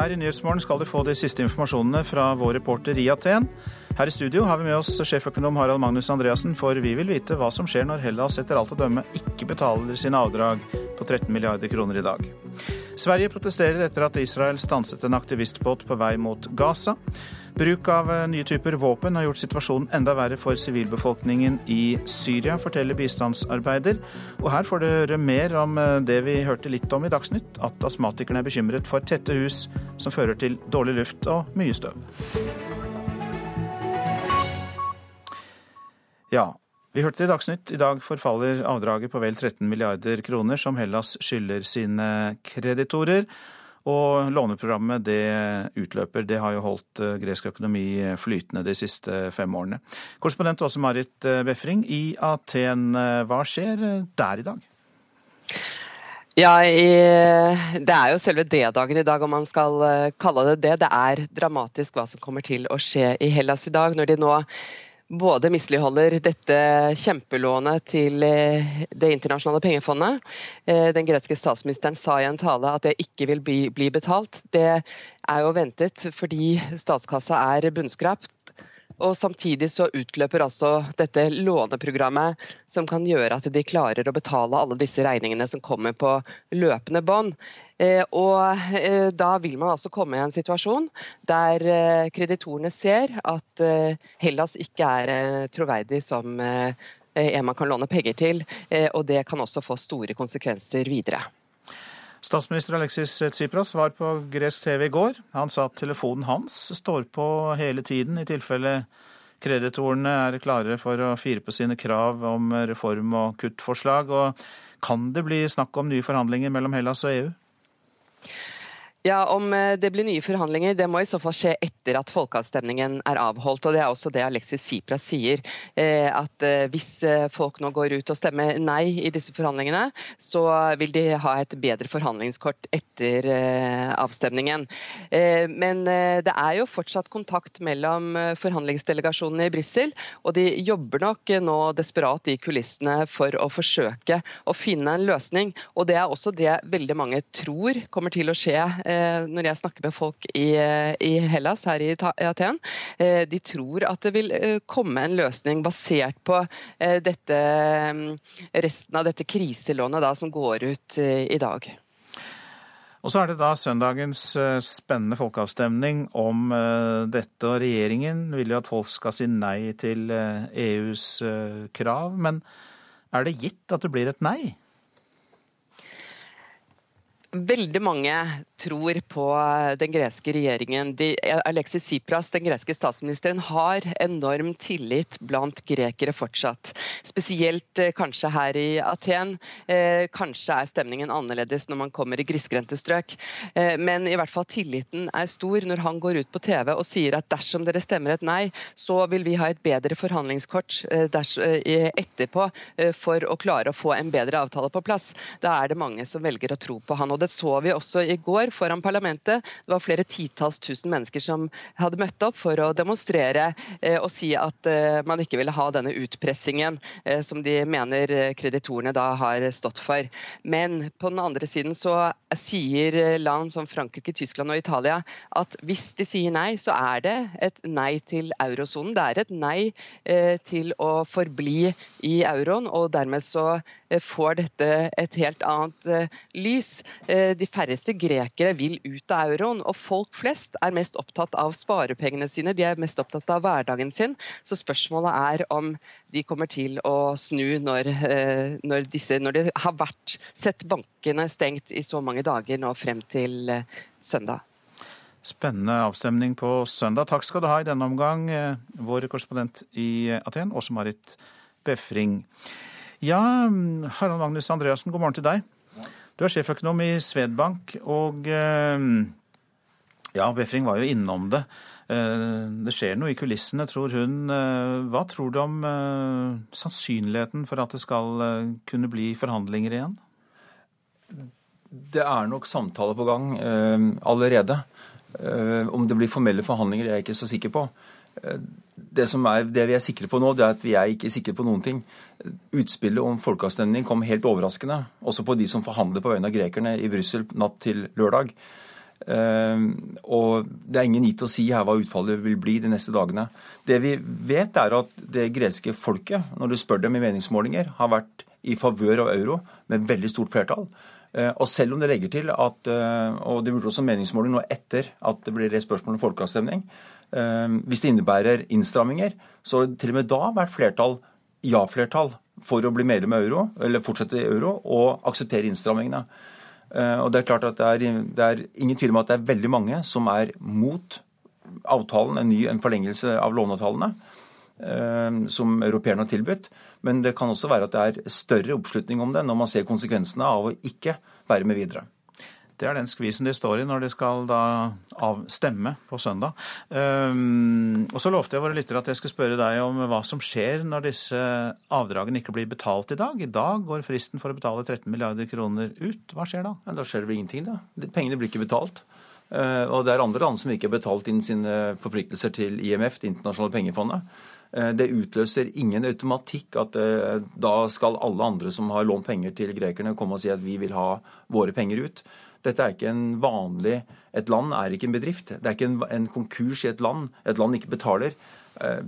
Her i Nyhetsmorgen skal du få de siste informasjonene fra vår reporter i Aten. Her i studio har vi med oss sjeføkonom Harald Magnus Andreassen, for vi vil vite hva som skjer når Hellas etter alt å dømme ikke betaler sine avdrag på 13 milliarder kroner i dag. Sverige protesterer etter at Israel stanset en aktivistbåt på vei mot Gaza. Bruk av eh, nye typer våpen har gjort situasjonen enda verre for sivilbefolkningen i Syria, forteller bistandsarbeider. Og her får du høre mer om eh, det vi hørte litt om i Dagsnytt, at astmatikerne er bekymret for tette hus som fører til dårlig luft og mye støv. Ja, vi hørte det i Dagsnytt. I dag forfaller avdraget på vel 13 milliarder kroner som Hellas skylder sine kreditorer. Og låneprogrammet det utløper. Det har jo holdt eh, gresk økonomi flytende de siste fem årene. Korrespondent Åse Marit eh, Befring i Aten, eh, hva skjer der i dag? Ja, Det er jo selve D-dagen i dag, om man skal kalle det det. Det er dramatisk hva som kommer til å skje i Hellas i dag, når de nå både misligholder dette kjempelånet til eh, Det internasjonale pengefondet. Eh, den greske statsministeren sa i en tale at det ikke vil bli, bli betalt. Det er jo ventet fordi statskassa er bunnskrapt. Og Samtidig så utløper altså dette låneprogrammet som kan gjøre at de klarer å betale alle disse regningene som kommer på løpende bånd. Eh, og eh, Da vil man altså komme i en situasjon der eh, kreditorene ser at Hellas ikke er troverdig som en man kan låne penger til, og det kan også få store konsekvenser videre. Statsminister Alexis Tsipras var på gresk TV i går. Han sa at telefonen hans står på hele tiden i tilfelle kreditorene er klare for å fire på sine krav om reform og kuttforslag. Og kan det bli snakk om nye forhandlinger mellom Hellas og EU? Ja, Om eh, det blir nye forhandlinger, det må i så fall skje etter at folkeavstemningen er avholdt. og Det er også det Alexis Sipras sier. Eh, at eh, Hvis folk nå går ut og stemmer nei i disse forhandlingene, så vil de ha et bedre forhandlingskort etter avstemningen. Men det er jo fortsatt kontakt mellom forhandlingsdelegasjonene i Brussel, og de jobber nok nå desperat i kulissene for å forsøke å finne en løsning. Og Det er også det veldig mange tror kommer til å skje når jeg snakker med folk i, eh, i Hellas, her i Aten, eh, de tror at det vil komme en løsning basert på dette, mm, resten av dette kriselånet da, som går ut i dag. Og så er det da søndagens spennende folkeavstemning om dette. Og regjeringen vil jo at folk skal si nei til EUs krav. Men er det gitt at det blir et nei? Veldig mange tror på den greske regjeringen. De, Alexis Tsipras, den greske statsministeren, har enorm tillit blant grekere fortsatt. Spesielt eh, kanskje her i Aten. Eh, kanskje er stemningen annerledes når man kommer i grisgrendte strøk. Eh, men i hvert fall tilliten er stor når han går ut på TV og sier at dersom dere stemmer et nei, så vil vi ha et bedre forhandlingskort etterpå for å klare å få en bedre avtale på plass. Da er det mange som velger å tro på han. og det så vi også i går foran parlamentet. Det var flere titalls tusen mennesker som hadde møtt opp for å demonstrere eh, og si at eh, man ikke ville ha denne utpressingen eh, som de mener kreditorene da har stått for. Men på den andre siden så sier land som Frankrike, Tyskland og Italia at hvis de sier nei, så er det et nei til eurosonen. Det er et nei til å forbli i euroen, og dermed så får dette et helt annet lys. Eh, de færreste grekere vil ut av euroen, og folk flest er mest opptatt av sparepengene sine. De er mest opptatt av hverdagen sin. Så spørsmålet er om de kommer til å snu når, eh, når, disse, når det har vært sett bankene stengt i så mange dager nå frem til eh, søndag. Spennende avstemning på søndag. Takk skal du ha i denne omgang, vår korrespondent i Aten, Åse Marit Befring. Ja, Harald Magnus Andreassen, god morgen til deg. Du er sjeføkonom i Svedbank, og eh, ja, Befring var jo innom det. Eh, det skjer noe i kulissene, tror hun. Eh, hva tror du om sannsynligheten for at det skal kunne bli forhandlinger igjen? Det er nok samtaler på gang allerede. Om det blir formelle forhandlinger, er jeg ikke så sikker på. Det, er, det, vi er sikre på nå, det er at vi er ikke sikre på noen ting. Utspillet om folkeavstemning kom helt overraskende, også på de som forhandler på vegne av grekerne i Brussel natt til lørdag. Og det er ingen gitt å si her hva utfallet vil bli de neste dagene. Det vi vet, er at det greske folket, når du spør dem i meningsmålinger, har vært i favør av euro med veldig stort flertall. Og selv om det legger til at Og det burde også meningsmåling nå etter at det blir reist spørsmål om folkeavstemning. Hvis det innebærer innstramminger, så har det til og med da vært flertall, ja-flertall for å bli medlem av euro, eller fortsette i euro, og akseptere innstrammingene. Eh, og det er klart at det er, det er, ingen tvil om at det er veldig mange som er mot avtalen, en ny en forlengelse av låneavtalene, eh, som europeerne har tilbudt. Men det kan også være at det er større oppslutning om det når man ser konsekvensene av å ikke være med videre. Det er den skvisen de står i når de skal da avstemme på søndag. Um, og så lovte jeg våre lyttere at jeg skulle spørre deg om hva som skjer når disse avdragene ikke blir betalt i dag. I dag går fristen for å betale 13 milliarder kroner ut. Hva skjer da? Ja, da skjer det vel ingenting, da. Pengene blir ikke betalt. Uh, og det er andre land som ikke har betalt inn sine forpliktelser til IMF, Det internasjonale pengefondet. Uh, det utløser ingen automatikk at uh, da skal alle andre som har lånt penger til grekerne, komme og si at vi vil ha våre penger ut. Dette er ikke en vanlig Et land er ikke en bedrift. Det er ikke en, en konkurs i et land. Et land ikke betaler. Eh,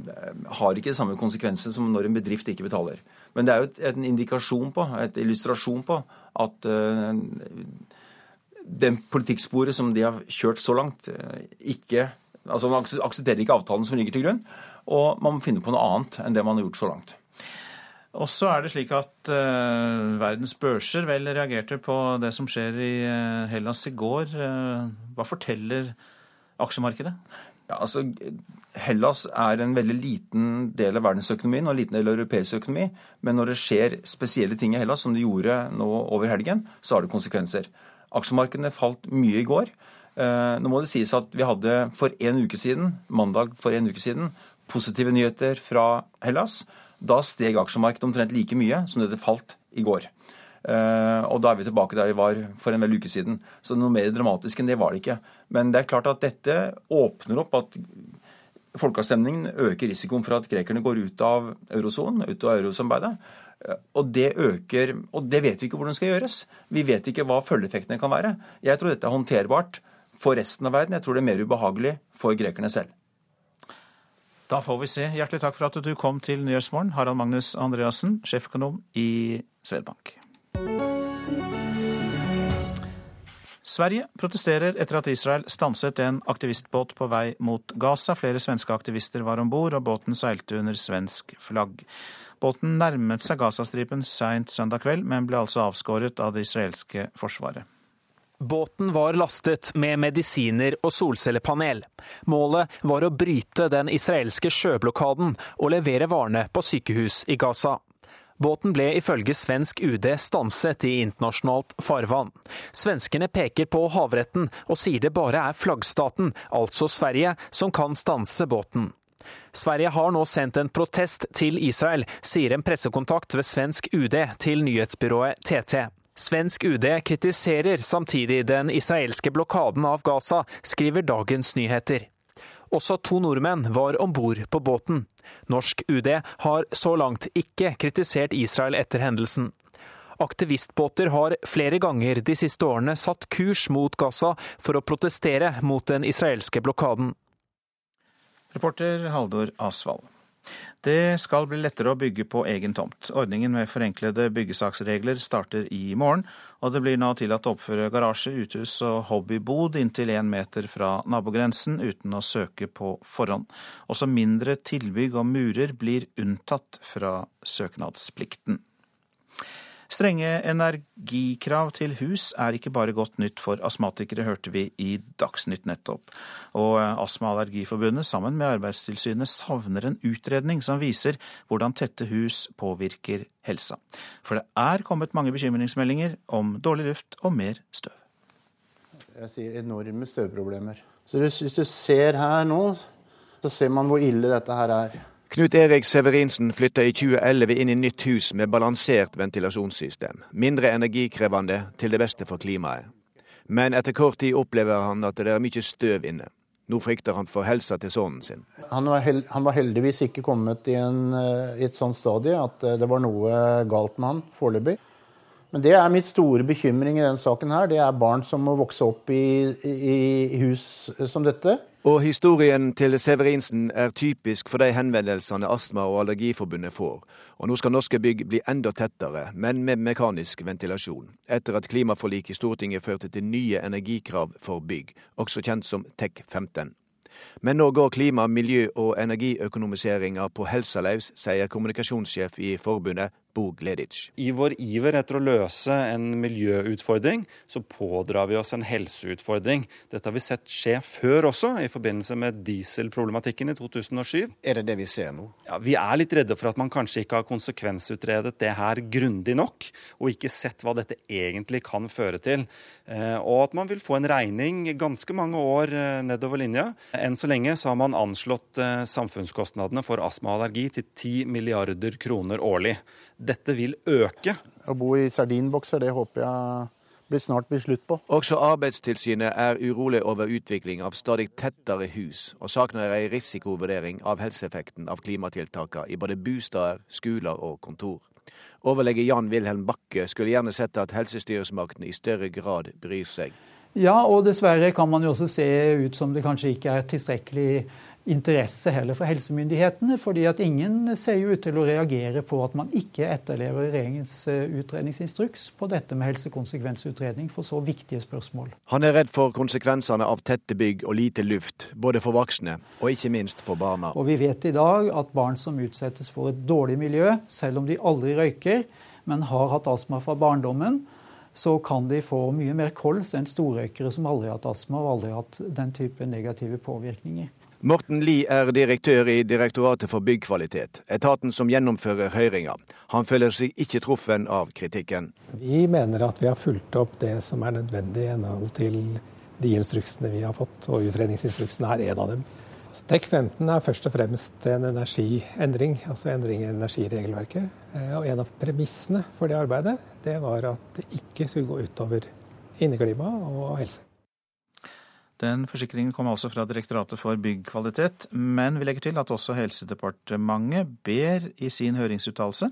har ikke de samme konsekvenser som når en bedrift ikke betaler. Men det er jo et, indikasjon på, et illustrasjon på, at uh, den politikksporet som de har kjørt så langt, uh, ikke Altså Man aksepterer ikke avtalen som ligger til grunn, og man må finne på noe annet enn det man har gjort så langt. Og så er det slik at uh, verdens børser vel reagerte på det som skjer i uh, Hellas i går. Uh, hva forteller aksjemarkedet? Ja, altså, Hellas er en veldig liten del av verdensøkonomien og en liten del av europeisk økonomi. Men når det skjer spesielle ting i Hellas, som det gjorde nå over helgen, så har det konsekvenser. Aksjemarkedene falt mye i går. Nå må det sies at vi hadde for en uke siden, mandag for en uke siden, positive nyheter fra Hellas. Da steg aksjemarkedet omtrent like mye som det det falt i går. Uh, og da er vi tilbake der vi var for en vel uke siden. Så noe mer dramatisk enn det var det ikke. Men det er klart at dette åpner opp at folkeavstemningen øker risikoen for at grekerne går ut av eurosonen, ut av eurosamarbeidet. Uh, og det øker Og det vet vi ikke hvordan skal gjøres. Vi vet ikke hva følgeeffektene kan være. Jeg tror dette er håndterbart for resten av verden. Jeg tror det er mer ubehagelig for grekerne selv. Da får vi se. Hjertelig takk for at du kom til Nyhetsmorgen, Harald Magnus Andreassen, sjeføkonom i Svedbank. Sverige protesterer etter at Israel stanset en aktivistbåt på vei mot Gaza. Flere svenske aktivister var om bord, og båten seilte under svensk flagg. Båten nærmet seg Gazastripen seint søndag kveld, men ble altså avskåret av det israelske forsvaret. Båten var lastet med medisiner og solcellepanel. Målet var å bryte den israelske sjøblokaden og levere varene på sykehus i Gaza. Båten ble ifølge svensk UD stanset i internasjonalt farvann. Svenskene peker på havretten og sier det bare er flaggstaten, altså Sverige, som kan stanse båten. Sverige har nå sendt en protest til Israel, sier en pressekontakt ved svensk UD til nyhetsbyrået TT. Svensk UD kritiserer samtidig den israelske blokaden av Gaza, skriver Dagens Nyheter. Også to nordmenn var om bord på båten. Norsk UD har så langt ikke kritisert Israel etter hendelsen. Aktivistbåter har flere ganger de siste årene satt kurs mot Gaza for å protestere mot den israelske blokaden. Reporter Haldor Asvald. Det skal bli lettere å bygge på egen tomt. Ordningen med forenklede byggesaksregler starter i morgen, og det blir nå tillatt å oppføre garasje, uthus og hobbybod inntil én meter fra nabogrensen uten å søke på forhånd. Også mindre tilbygg og murer blir unntatt fra søknadsplikten. Strenge energikrav til hus er ikke bare godt nytt for astmatikere, hørte vi i Dagsnytt nettopp. Og Astma- og Allergiforbundet sammen med Arbeidstilsynet savner en utredning som viser hvordan tette hus påvirker helsa. For det er kommet mange bekymringsmeldinger om dårlig luft og mer støv. Jeg sier enorme støvproblemer. Så hvis du ser her nå, så ser man hvor ille dette her er. Knut Erik Severinsen flytta i 2011 inn i nytt hus med balansert ventilasjonssystem. Mindre energikrevende, til det beste for klimaet. Men etter kort tid opplever han at det er mye støv inne. Nå frykter han for helsa til sønnen sin. Han var, held, han var, heldigvis ikke kommet i, en, eh, i et sånt stadie at eh, det var noe galt med han foreløpig. Men det er mitt store bekymring i denne saken her. Det er barn som må vokse opp i, i, i hus som dette. Og historien til Severinsen er typisk for de henvendelsene Astma- og Allergiforbundet får. Og nå skal norske bygg bli enda tettere, men med mekanisk ventilasjon. Etter at klimaforliket i Stortinget førte til nye energikrav for bygg, også kjent som TEK 15. Men nå går klima-, miljø- og energiøkonomiseringa på helsa løs, sier kommunikasjonssjef i forbundet Bo I vår iver etter å løse en miljøutfordring, så pådrar vi oss en helseutfordring. Dette har vi sett skje før også, i forbindelse med dieselproblematikken i 2007. Er det det vi ser nå? Ja, Vi er litt redde for at man kanskje ikke har konsekvensutredet det her grundig nok, og ikke sett hva dette egentlig kan føre til. Eh, og at man vil få en regning ganske mange år eh, nedover linja. Enn så lenge så har man anslått eh, samfunnskostnadene for astma og allergi til 10 milliarder kroner årlig dette vil øke. Å bo i sardinbokser, det håper jeg blir snart blir slutt på. Også Arbeidstilsynet er urolig over utvikling av stadig tettere hus, og savner ei risikovurdering av helseeffekten av klimatiltakene i både bosteder, skoler og kontor. Overlege Jan Wilhelm Bakke skulle gjerne sett at helsestyresmaktene i større grad bryr seg. Ja, og dessverre kan man jo også se ut som det kanskje ikke er tilstrekkelig interesse heller for helsemyndighetene. fordi at ingen ser jo ut til å reagere på at man ikke etterlever regjeringens eh, utredningsinstruks på dette med helsekonsekvensutredning for så viktige spørsmål. Han er redd for konsekvensene av tette bygg og lite luft, både for voksne og ikke minst for barna. Og vi vet i dag at barn som utsettes for et dårlig miljø, selv om de aldri røyker, men har hatt astma fra barndommen, så kan de få mye mer kols enn storrøykere som aldri har hatt astma og aldri har hatt den type negative påvirkninger. Morten Lie er direktør i Direktoratet for byggkvalitet, etaten som gjennomfører høringa. Han føler seg ikke truffen av kritikken. Vi mener at vi har fulgt opp det som er nødvendig i henhold til de instruksene vi har fått, og utredningsinstruksen er en av dem. TEK 15 er først og fremst en energiendring, altså endring i energiregelverket. Eh, og en av premissene for det arbeidet det var at det ikke skulle gå utover inneklima og helse. Den forsikringen kom altså fra Direktoratet for byggkvalitet, men vi legger til at også Helsedepartementet ber i sin høringsuttalelse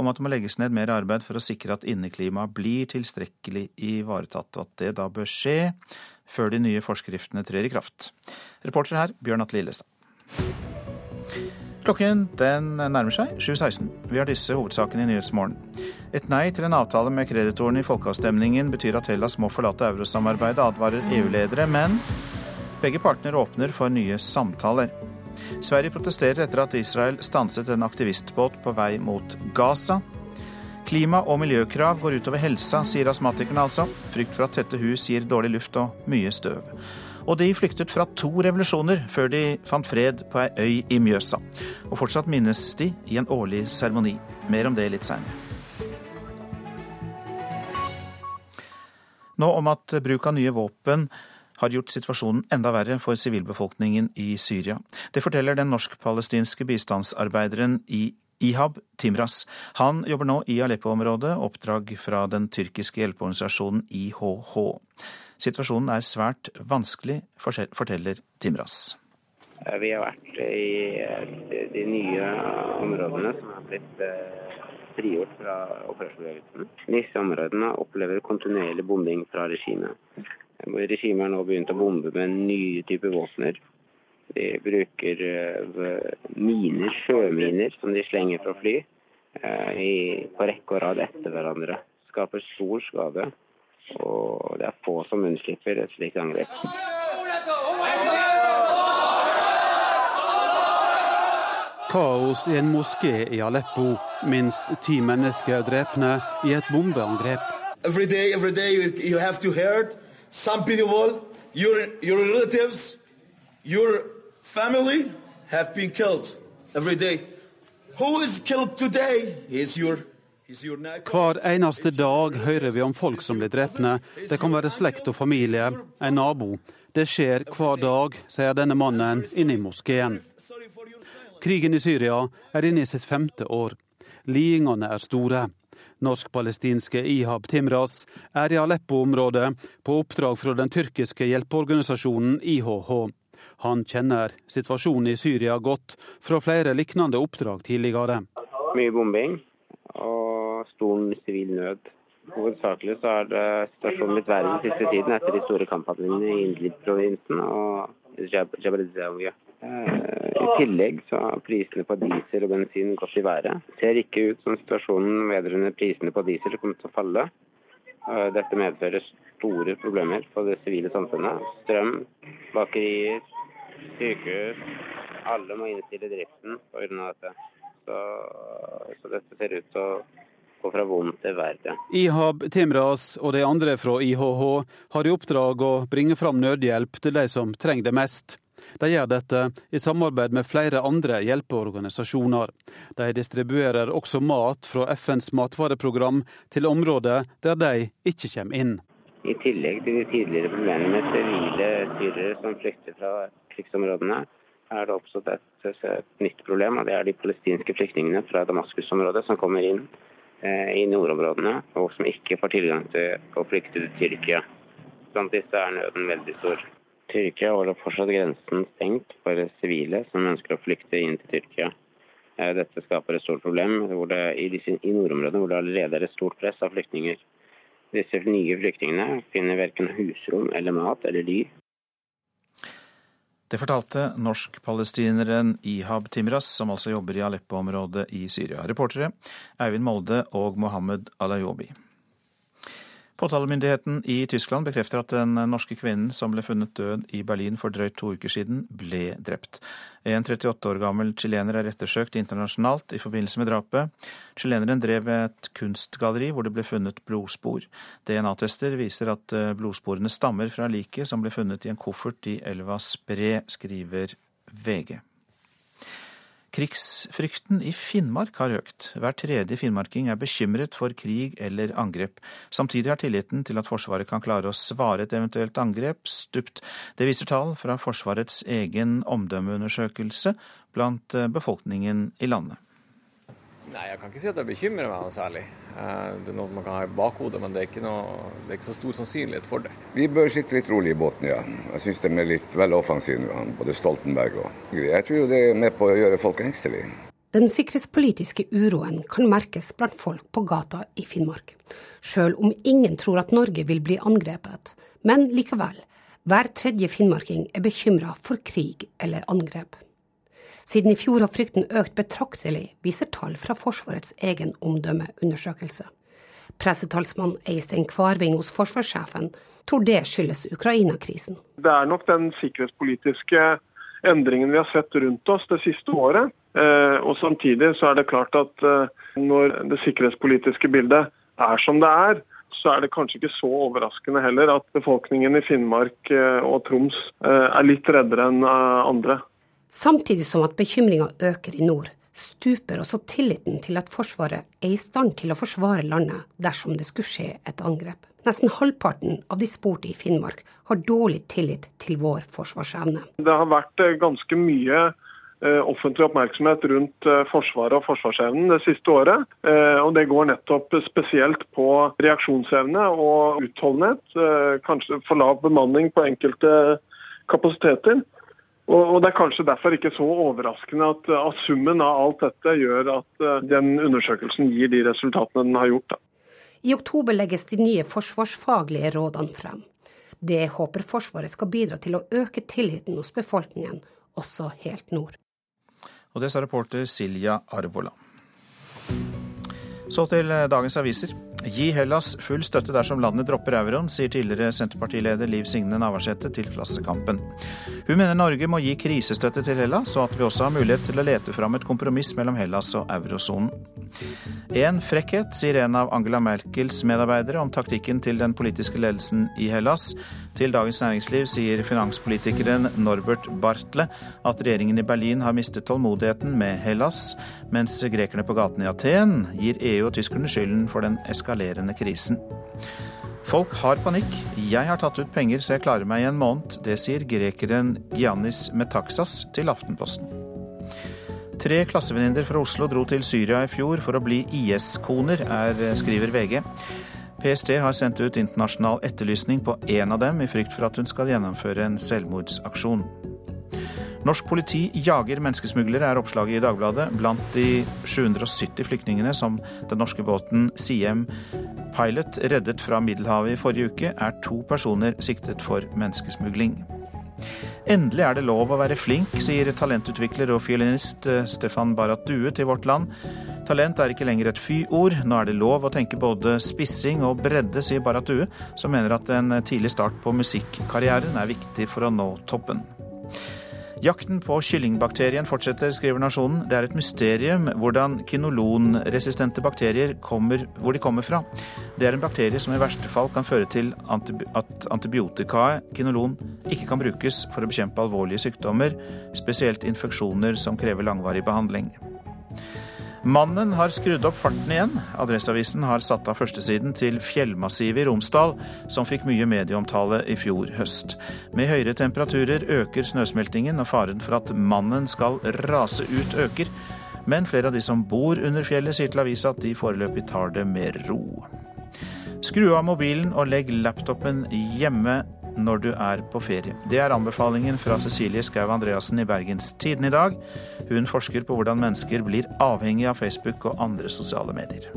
om at det må legges ned mer arbeid for å sikre at inneklimaet blir tilstrekkelig ivaretatt, og at det da bør skje før de nye forskriftene trer i kraft. Reporter her, Bjørn Atle Lillestad. Klokken den nærmer seg 7.16. Vi har disse hovedsakene i Nyhetsmorgen. Et nei til en avtale med kreditorene i folkeavstemningen betyr at Hellas må forlate eurosamarbeidet, advarer EU-ledere, men begge partner åpner for nye samtaler. Sverige protesterer etter at Israel stanset en aktivistbåt på vei mot Gaza. Klima- og miljøkrav går utover helsa, sier astmatikerne altså. Frykt for at tette hus gir dårlig luft og mye støv. Og de flyktet fra to revolusjoner før de fant fred på ei øy i Mjøsa. Og fortsatt minnes de i en årlig seremoni. Mer om det litt seinere. Nå om at bruk av nye våpen har gjort situasjonen enda verre for sivilbefolkningen i Syria. Det forteller den norsk-palestinske bistandsarbeideren i Ihab Timras. Han jobber nå i Aleppo-området, oppdrag fra den tyrkiske hjelpeorganisasjonen IHH. Situasjonen er svært vanskelig, forteller Timras. Vi har vært i de nye områdene som har blitt eh, frigjort fra opprørsbevegelsen. Disse områdene opplever kontinuerlig bombing fra regimet. Regimet har nå begynt å bombe med nye typer våpner. De bruker eh, miner, sjøminer, som de slenger fra fly, eh, på rekke og rad etter hverandre. Skaper stor skade. Og det er få som unnslipper et slikt angrep. Kaos i en moské i Aleppo. Minst ti mennesker er drepne i et bombeangrep. Every day, every day you, you have to hear it. Some people, your, your relatives, your family have been killed every day. Who is killed today is your hver eneste dag hører vi om folk som blir drepne. Det kan være slekt og familie, en nabo. Det skjer hver dag, sier denne mannen inne i moskeen. Krigen i Syria er inne i sitt femte år. Lidingene er store. Norsk-palestinske Ihab Timras er i Aleppo-området på oppdrag fra den tyrkiske hjelpeorganisasjonen IHH. Han kjenner situasjonen i Syria godt fra flere lignende oppdrag tidligere. Mye bombing og stor sivil nød. Hovedsakelig så er det situasjonen blitt verre den siste tiden etter de store kamphandlingene i Idlib-provinsen og Jabal Eh, I tillegg så har prisene på diesel og bensin gått i været. Det ser ikke ut som situasjonen vedrørende prisene på diesel kommer til å falle. Eh, dette medfører store problemer for det sivile samfunnet. Strøm, bakerier, sykehus. Alle må innstille driften pga. dette. Så, så dette ser ut til å gå fra vondt til verre. Ihab Timras og de andre fra IHH har i oppdrag å bringe fram nødhjelp til de som trenger det mest. De gjør dette i samarbeid med flere andre hjelpeorganisasjoner. De distribuerer også mat fra FNs matvareprogram til områder der de ikke kommer inn. I tillegg til de tidligere problemene med sivile syrere som flykter fra krigsområdene, er det oppstått et, et, nytt problem. og Det er de palestinske flyktningene fra Damaskus-området som kommer inn i nordområdene, og som ikke får tilgang til å flykte til Tyrkia. Blant disse er nøden veldig stor. Tyrkia holder fortsatt grensen stengt for sivile som ønsker å flykte inn til Tyrkia. Eh, dette skaper et stort problem det, i, disse, i, nordområdene hvor det allerede er et stort press av flyktninger. Disse nye flyktningene finner verken husrom eller mat eller ly. Det fortalte norsk-palestineren Ihab Timras, som altså jobber i Aleppo-området i Syria. Reportere Eivind Molde og Mohammed Alayobi. Påtalemyndigheten i Tyskland bekrefter at den norske kvinnen som ble funnet død i Berlin for drøyt to uker siden, ble drept. En 38 år gammel chilener er ettersøkt internasjonalt i forbindelse med drapet. Chileneren drev et kunstgalleri hvor det ble funnet blodspor. DNA-tester viser at eh, blodsporene stammer fra liket som ble funnet i en koffert i elva Spre, skriver VG. Krigsfrykten i Finnmark har økt. Hver tredje finnmarking er bekymret for krig eller angrep. Samtidig har tilliten til at Forsvaret kan klare å svare et eventuelt angrep, stupt. Det viser tall fra Forsvarets egen omdømmeundersøkelse blant eh, befolkningen i landet. Nei, Jeg kan ikke si at det bekymrer meg noe særlig. Eh, det er noe man kan ha i bakhodet, men det er, ikke noe, det er ikke så stor sannsynlighet for det. Vi bør sitte litt rolig i båten, ja. Jeg syns de er litt vel offensive nå, både Stoltenberg og Jeg tror det er med på å gjøre folk engstelige. Den sikkerhetspolitiske uroen kan merkes blant folk på gata i Finnmark. Sjøl om ingen tror at Norge vil bli angrepet. Men likevel, hver tredje finnmarking er bekymra for krig eller angrep. Siden i fjor har frykten økt betraktelig, viser tall fra Forsvarets egen omdømmeundersøkelse. Pressetalsmann Eistein Kvarving hos forsvarssjefen tror det skyldes Ukraina-krisen. Det er nok den sikkerhetspolitiske endringen vi har sett rundt oss det siste året. Eh, og Samtidig så er det klart at eh, når det sikkerhetspolitiske bildet er som det er, så er det kanskje ikke så overraskende heller at befolkningen i Finnmark eh, og Troms er litt reddere enn andre. Samtidig som at bekymringa øker i nord, stuper også tilliten til at Forsvaret er i stand til å forsvare landet dersom det skulle skje et angrep. Nesten halvparten av de spurte i Finnmark har dårlig tillit til vår forsvarsevne. Det har vært eh, ganske mye eh, offentlig oppmerksomhet rundt eh, Forsvaret og forsvarsevnen det siste året. Og det går nettopp spesielt på reaksjonsevne og utholdenhet. Kanskje for lav bemanning på enkelte kapasiteter. Og Det er kanskje derfor ikke så overraskende at, at, summen av alt dette gjør at uh, den undersøkelsen gir de resultatene den har gjort. Da. I oktober legges de nye forsvarsfaglige rådene frem. Det håper Forsvaret skal bidra til å øke tilliten hos befolkningen, også helt nord. Og det sa reporter Silja Arvola. Så til eh, dagens aviser. Gi Hellas full støtte dersom landet dropper euroen, sier tidligere Senterpartileder Liv Signe Navarsete til Klassekampen. Hun mener Norge må gi krisestøtte til Hellas, og at vi også har mulighet til å lete fram et kompromiss mellom Hellas og eurosonen. En frekkhet, sier en av Angela Merkels medarbeidere om taktikken til den politiske ledelsen i Hellas. Til Dagens Næringsliv sier finanspolitikeren Norbert Bartle at regjeringen i Berlin har mistet tålmodigheten med Hellas, mens grekerne på gaten i Aten gir EU og tyskerne skylden for den eskalerende krisen. Folk har panikk. Jeg har tatt ut penger så jeg klarer meg i en måned. Det sier grekeren Giannis Metaxas til Aftenposten. Tre klassevenninner fra Oslo dro til Syria i fjor for å bli IS-koner, skriver VG. PST har sendt ut internasjonal etterlysning på én av dem, i frykt for at hun skal gjennomføre en selvmordsaksjon. Norsk politi jager menneskesmuglere, er oppslaget i Dagbladet. Blant de 770 flyktningene som den norske båten Siem Pilot reddet fra Middelhavet i forrige uke, er to personer siktet for menneskesmugling. Endelig er det lov å være flink, sier talentutvikler og fiolinist eh, Stefan Barrat Due til Vårt Land. Talent er ikke lenger et fy-ord, nå er det lov å tenke både spissing og bredde, sier Barrat Due, som mener at en tidlig start på musikkarrieren er viktig for å nå toppen. Jakten på kyllingbakterien fortsetter, skriver Nasjonen. Det er et mysterium hvordan kinolonresistente bakterier kommer, hvor de kommer fra. Det er en bakterie som i verste fall kan føre til at antibiotikaet kinolon ikke kan brukes for å bekjempe alvorlige sykdommer, spesielt infeksjoner som krever langvarig behandling. Mannen har skrudd opp farten igjen. Adresseavisen har satt av førstesiden til fjellmassivet i Romsdal, som fikk mye medieomtale i fjor høst. Med høyere temperaturer øker snøsmeltingen, og faren for at mannen skal rase ut, øker. Men flere av de som bor under fjellet, sier til avisa at de foreløpig tar det med ro. Skru av mobilen og legg laptopen hjemme når du er på ferie. Det er anbefalingen fra Cecilie Skau Andreassen i Bergens Tiden i dag. Hun forsker på hvordan mennesker blir avhengig av Facebook og andre sosiale medier.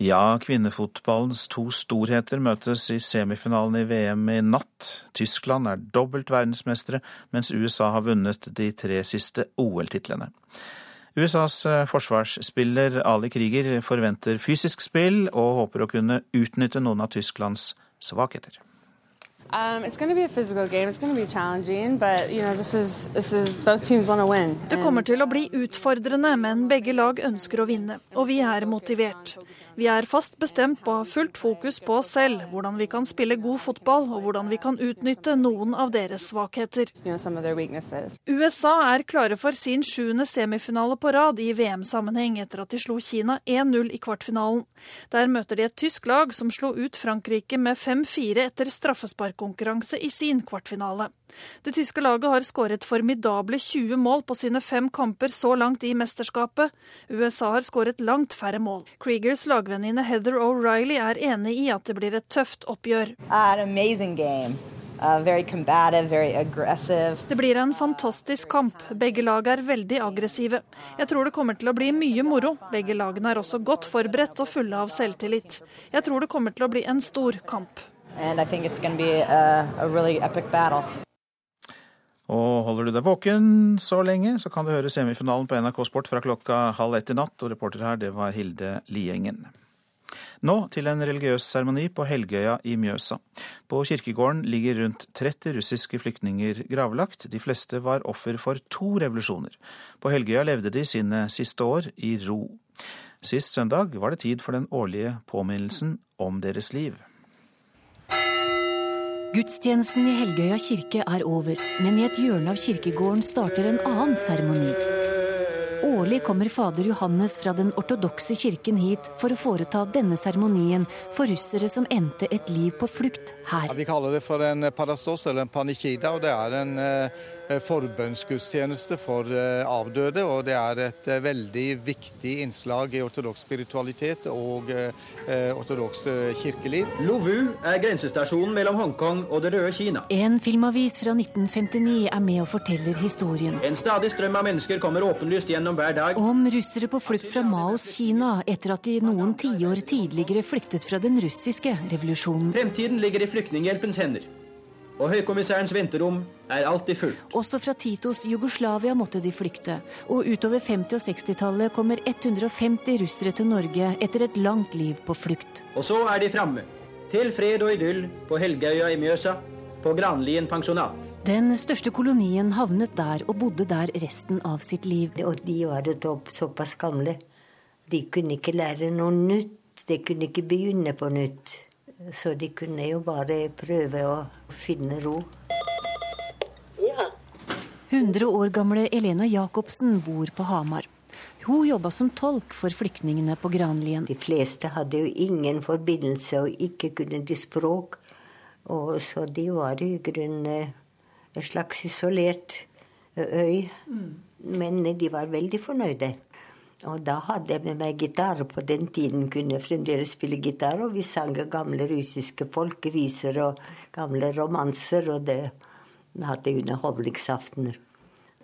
Ja, kvinnefotballens to storheter møtes i semifinalen i VM i natt. Tyskland er dobbelt verdensmestere, mens USA har vunnet de tre siste OL-titlene. USAs eh, forsvarsspiller Ali Krieger forventer fysisk spill, og håper å kunne utnytte noen av Tysklands svakheter. Det kommer til å bli utfordrende, men begge lag ønsker å vinne, og vi er motivert. Vi er fast bestemt på å ha fullt fokus på oss selv, hvordan vi kan spille god fotball, og hvordan vi kan utnytte noen av deres svakheter. USA er klare for sin sjuende semifinale på rad i VM-sammenheng etter at de slo Kina 1-0 i kvartfinalen. Der møter de et tysk lag som slo ut Frankrike med 5-4 etter straffespark lagkonkurranse i sin kvartfinale. Det tyske laget har skåret formidable 20 mål på sine fem kamper så langt i mesterskapet. USA har skåret langt færre mål. Kriegers lagvenninne Heather O'Reilly er enig i at det blir et tøft oppgjør. Uh, very very. Det blir en fantastisk kamp. Begge lag er veldig aggressive. Jeg tror det kommer til å bli mye moro. Begge lagene er også godt forberedt og fulle av selvtillit. Jeg tror det kommer til å bli en stor kamp. Really. Og holder du deg våken så lenge, så kan du høre semifinalen på NRK Sport fra klokka halv ett i natt. Og reporter her, det var Hilde Liengen. Nå til en religiøs seremoni på Helgøya i Mjøsa. På kirkegården ligger rundt 30 russiske flyktninger gravlagt. De fleste var offer for to revolusjoner. På Helgøya levde de sine siste år i ro. Sist søndag var det tid for den årlige påminnelsen om deres liv. Gudstjenesten i Helgøya kirke er over, men i et hjørne av kirkegården starter en annen seremoni. Årlig kommer fader Johannes fra den ortodokse kirken hit for å foreta denne seremonien for russere som endte et liv på flukt her. Ja, vi kaller det for en parastos eller en panikida, og det er en eh, forbønnsgudstjeneste for eh, avdøde. Og det er et eh, veldig viktig innslag i ortodoks spiritualitet og ortodoks kirkeliv. Lovu er grensestasjonen mellom Hongkong og det røde Kina. En filmavis fra 1959 er med og forteller historien. En stadig strøm av mennesker kommer åpenlyst gjennom hver dag. Om russere på flukt fra Maos Kina etter at de noen tiår tidligere flyktet fra den russiske revolusjonen. Fremtiden ligger i Flyktninghjelpens hender og høykommissærens venterom er alltid fullt. Også fra Titos Jugoslavia måtte de flykte, og utover 50- og 60-tallet kommer 150 russere til Norge etter et langt liv på flukt. Og så er de framme, til fred og idyll på Helgøya i Mjøsa, på Granlien pensjonat. Den største kolonien havnet der og bodde der resten av sitt liv. Og de var såpass gamle. De kunne ikke lære noe nytt. De kunne ikke begynne på nytt. Så de kunne jo bare prøve å finne ro. Ja. 100 år gamle Elena Jacobsen bor på Hamar. Hun jobba som tolk for flyktningene på Granlien. De fleste hadde jo ingen forbindelse og ikke kunne de språk. Og så de var i grunnen en slags isolert øy. Mm. Men de var veldig fornøyde. Og da hadde jeg med meg gitar. På den tiden kunne jeg fremdeles spille gitar, og vi sang gamle russiske folkeviser og gamle romanser, og det hadde underholdningsaftener.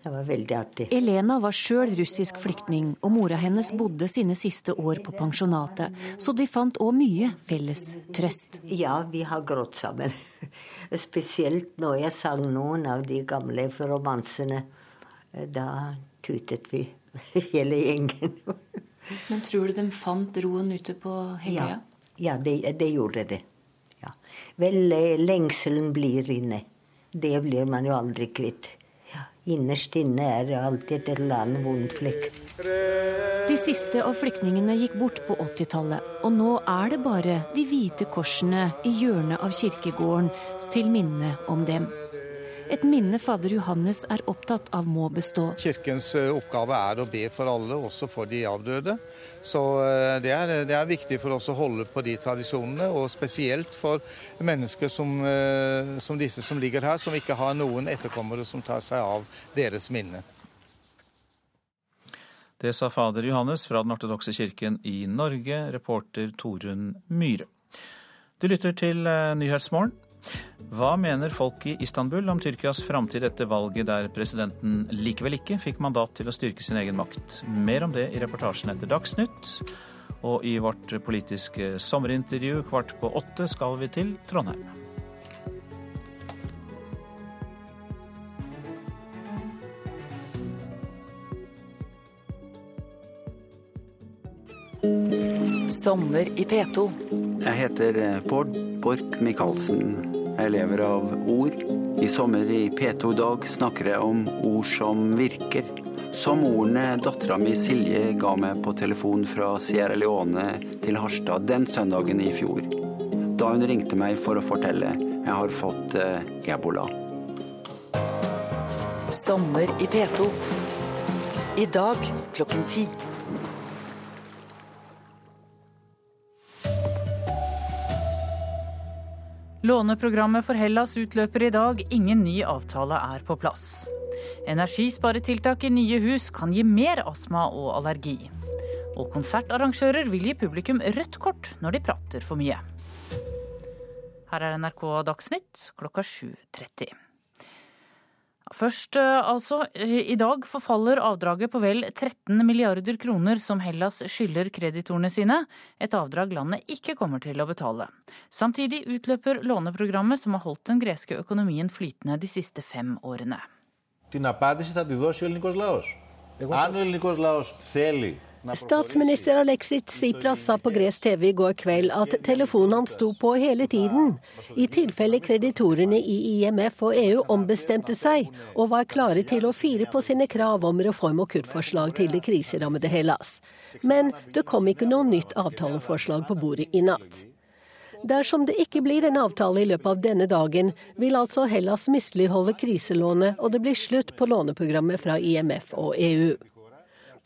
Det var veldig artig. Elena var sjøl russisk flyktning, og mora hennes bodde sine siste år på pensjonatet, så de fant òg mye felles trøst. Ja, vi har grått sammen. Spesielt når jeg sang noen av de gamle romansene. Da tutet vi, hele gjengen. Men tror du de fant roen ute på Helgøya? Ja, ja det, det, gjorde det. Ja. Vel, lengselen blir inne. Det blir man jo aldri kvitt. Innerst inne er det alltid et eller annet vondt flekk. De siste av flyktningene gikk bort på 80-tallet, og nå er det bare de hvite korsene i hjørnet av kirkegården til minne om dem. Et minne fader Johannes er opptatt av må bestå. Kirkens eh, oppgave er å be for alle, også for de avdøde. Så eh, det er, det er, viktig for oss å holde på de tradisjonene, og spesielt for mennesker som, eh, som disse som ligger her, som ikke har noen etterkommere som tar seg av deres minne. Det sa fader Johannes fra Den ortodokse kirken i Norge, reporter Torunn Myhre. Du lytter til Nyhetsmorgen. Hva mener folk i Istanbul om Tyrkias framtid etter valget der presidenten likevel ikke fikk mandat til å styrke sin egen makt? Mer om det i reportasjen etter Dagsnytt. Og i vårt politiske sommerintervju kvart på åtte skal vi til Trondheim. Sommer i P2. Jeg heter Bård Borch Michaelsen. Jeg lever av ord. I sommer i P2 Dag snakker jeg om ord som virker. Som ordene dattera mi Silje ga meg på telefon fra Sierra Leone til Harstad den søndagen i fjor. Da hun ringte meg for å fortelle jeg har fått eh, ebola. Sommer i P2. I dag klokken ti. Låneprogrammet for Hellas utløper i dag, ingen ny avtale er på plass. Energisparetiltak i nye hus kan gi mer astma og allergi. Og konsertarrangører vil gi publikum rødt kort når de prater for mye. Her er NRK Dagsnytt klokka 7.30. Først eh, altså. I dag forfaller avdraget på vel 13 milliarder kroner som Hellas skylder kreditorene sine, et avdrag landet ikke kommer til å betale. Samtidig utløper låneprogrammet som har holdt den greske økonomien flytende de siste fem årene. Την απάντηση θα τη δώσει ο ελληνικός λαός. Αν ο ελληνικός λαός θέλει Statsminister Alexis Tsipras sa på gresk TV i går kveld at telefonen hans sto på hele tiden, i tilfelle kreditorene i IMF og EU ombestemte seg og var klare til å fire på sine krav om reform- og kuttforslag til det kriserammede Hellas. Men det kom ikke noe nytt avtaleforslag på bordet i natt. Dersom det ikke blir en avtale i løpet av denne dagen, vil altså Hellas misligholde kriselånet, og det blir slutt på låneprogrammet fra IMF og EU.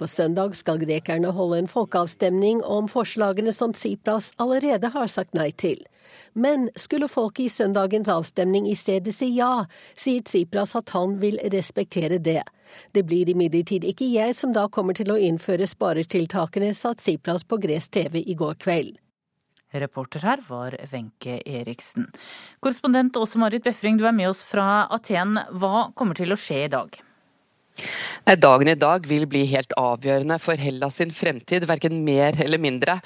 På søndag skal grekerne holde en folkeavstemning om forslagene som Tsipras allerede har sagt nei til. Men skulle folket i søndagens avstemning i stedet si ja, sier Tsipras at han vil respektere det. Det blir imidlertid ikke jeg som da kommer til å innføre sparetiltakene, sa Tsipras på gresk TV i går kveld. Reporter her var Wenche Eriksen. Korrespondent Åse Marit Befring, du er med oss fra Aten. Hva kommer til å skje i dag? Dagen i dag vil bli helt avgjørende for Hellas sin fremtid, verken mer eller mindre.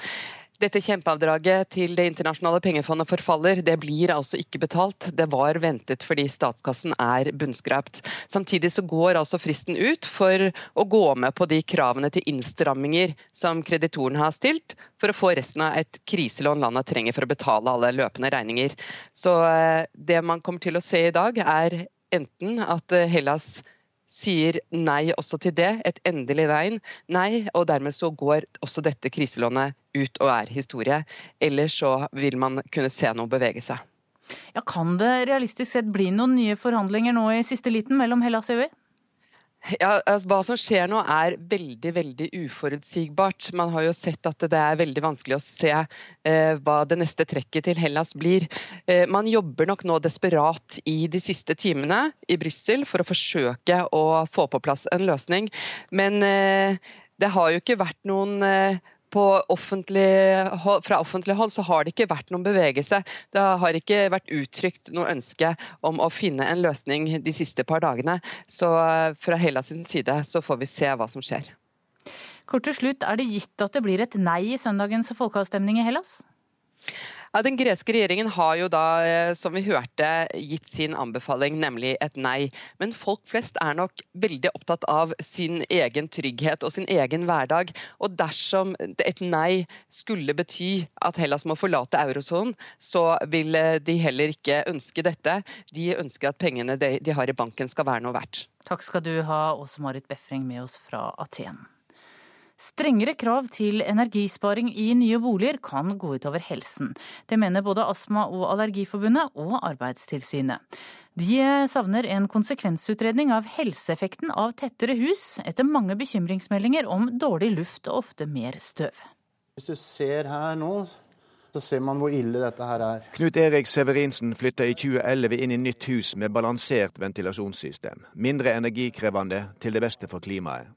Dette kjempeavdraget til Det internasjonale pengefondet forfaller. Det blir altså ikke betalt. Det var ventet fordi statskassen er bunnskrapt. Samtidig så går altså fristen ut for å gå med på de kravene til innstramminger som kreditoren har stilt, for å få resten av et kriselån landet trenger for å betale alle løpende regninger. Så eh, det man kommer til å se i dag, er enten at eh, Hellas sier nei også til det, et endelig nei. nei, og dermed så går også dette kriselånet ut og er historie. Ellers så vil man kunne se noe bevege seg. Ja, Kan det realistisk sett bli noen nye forhandlinger nå i siste liten mellom Hellas og EU? Ja, altså, Hva som skjer nå er veldig veldig uforutsigbart. Man har jo sett at det er veldig vanskelig å se eh, hva det neste trekket til Hellas blir. Eh, man jobber nok nå desperat i de siste timene i Brussel for å forsøke å få på plass en løsning. Men eh, det har jo ikke vært noen eh, offentlig, fra offentlig hold så har det ikke vært noen bevegelse. Det har ikke vært uttrykt noe ønske om å finne en løsning de siste par dagene. Så eh, fra Hellas sin side så får vi se hva som skjer. Kort til slutt, Er det gitt at det blir et nei i søndagens folkeavstemning i Hellas? Ja, Den greske regjeringen har jo da, eh, som vi hørte, gitt sin anbefaling, nemlig et nei. Men folk flest er nok veldig opptatt av sin egen trygghet og sin egen hverdag. Og dersom et nei skulle bety at Hellas må forlate eurosonen, så vil eh, de heller ikke ønske dette. De ønsker at pengene de har i banken skal være noe verdt. Takk skal du ha, Åse Marit Befring med oss fra Aten. Strengere krav til energisparing i nye boliger kan gå utover helsen. Det mener både Astma- og Allergiforbundet og Arbeidstilsynet. De savner en konsekvensutredning av helseeffekten av tettere hus, etter mange bekymringsmeldinger om dårlig luft og ofte mer støv. Hvis du ser her nå, så ser man hvor ille dette her er. Knut Erik Severinsen flytta i 2011 inn i nytt hus med balansert ventilasjonssystem. Mindre energikrevende, til det beste for klimaet.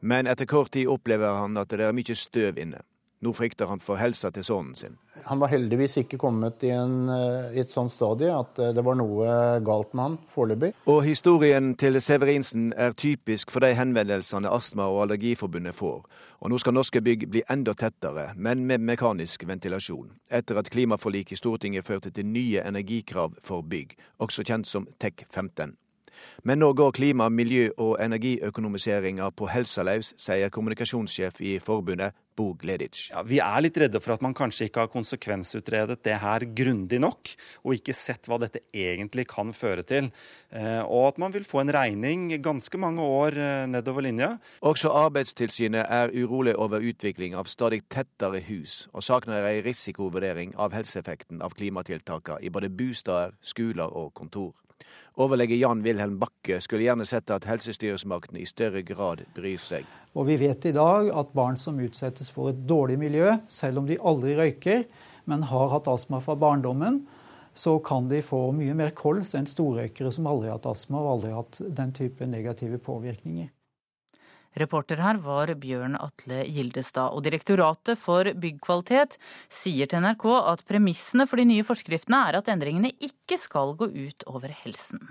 Men etter kort tid opplever han at det er mye støv inne. Nå frykter han for helsa til sønnen sin. Han var heldigvis ikke kommet i, en, eh, i et sånt stadie at eh, det var noe galt med han foreløpig. Og historien til Severinsen er typisk for de henvendelsene Astma- og Allergiforbundet får. Og nå skal norske bygg bli enda tettere, men med mekanisk ventilasjon. Etter at klimaforliket i Stortinget førte til nye energikrav for bygg, også kjent som TEK 15. Men nå går klima-, miljø- og energiøkonomiseringa på helsa løs, sier kommunikasjonssjef i forbundet, Bo Gleditsch. Ja, vi er litt redde for at man kanskje ikke har konsekvensutredet det her grundig nok, og ikke sett hva dette egentlig kan føre til. Eh, og at man vil få en regning ganske mange år eh, nedover linja. Også Arbeidstilsynet er urolig over utvikling av stadig tettere hus, og savner ei risikovurdering av helseeffekten av klimatiltakene i både bosteder, skoler og kontor. Overlege Jan Wilhelm Bakke skulle gjerne sett at helsestyresmaktene i større grad bryr seg. Og Vi vet i dag at barn som utsettes for et dårlig miljø, selv om de aldri røyker, men har hatt astma fra barndommen, så kan de få mye mer kols enn storrøykere som aldri har hatt astma og aldri har hatt den type negative påvirkninger. Reporter her var Bjørn Atle Gildestad. Og Direktoratet for byggkvalitet sier til NRK at premissene for de nye forskriftene er at endringene ikke skal gå ut over helsen.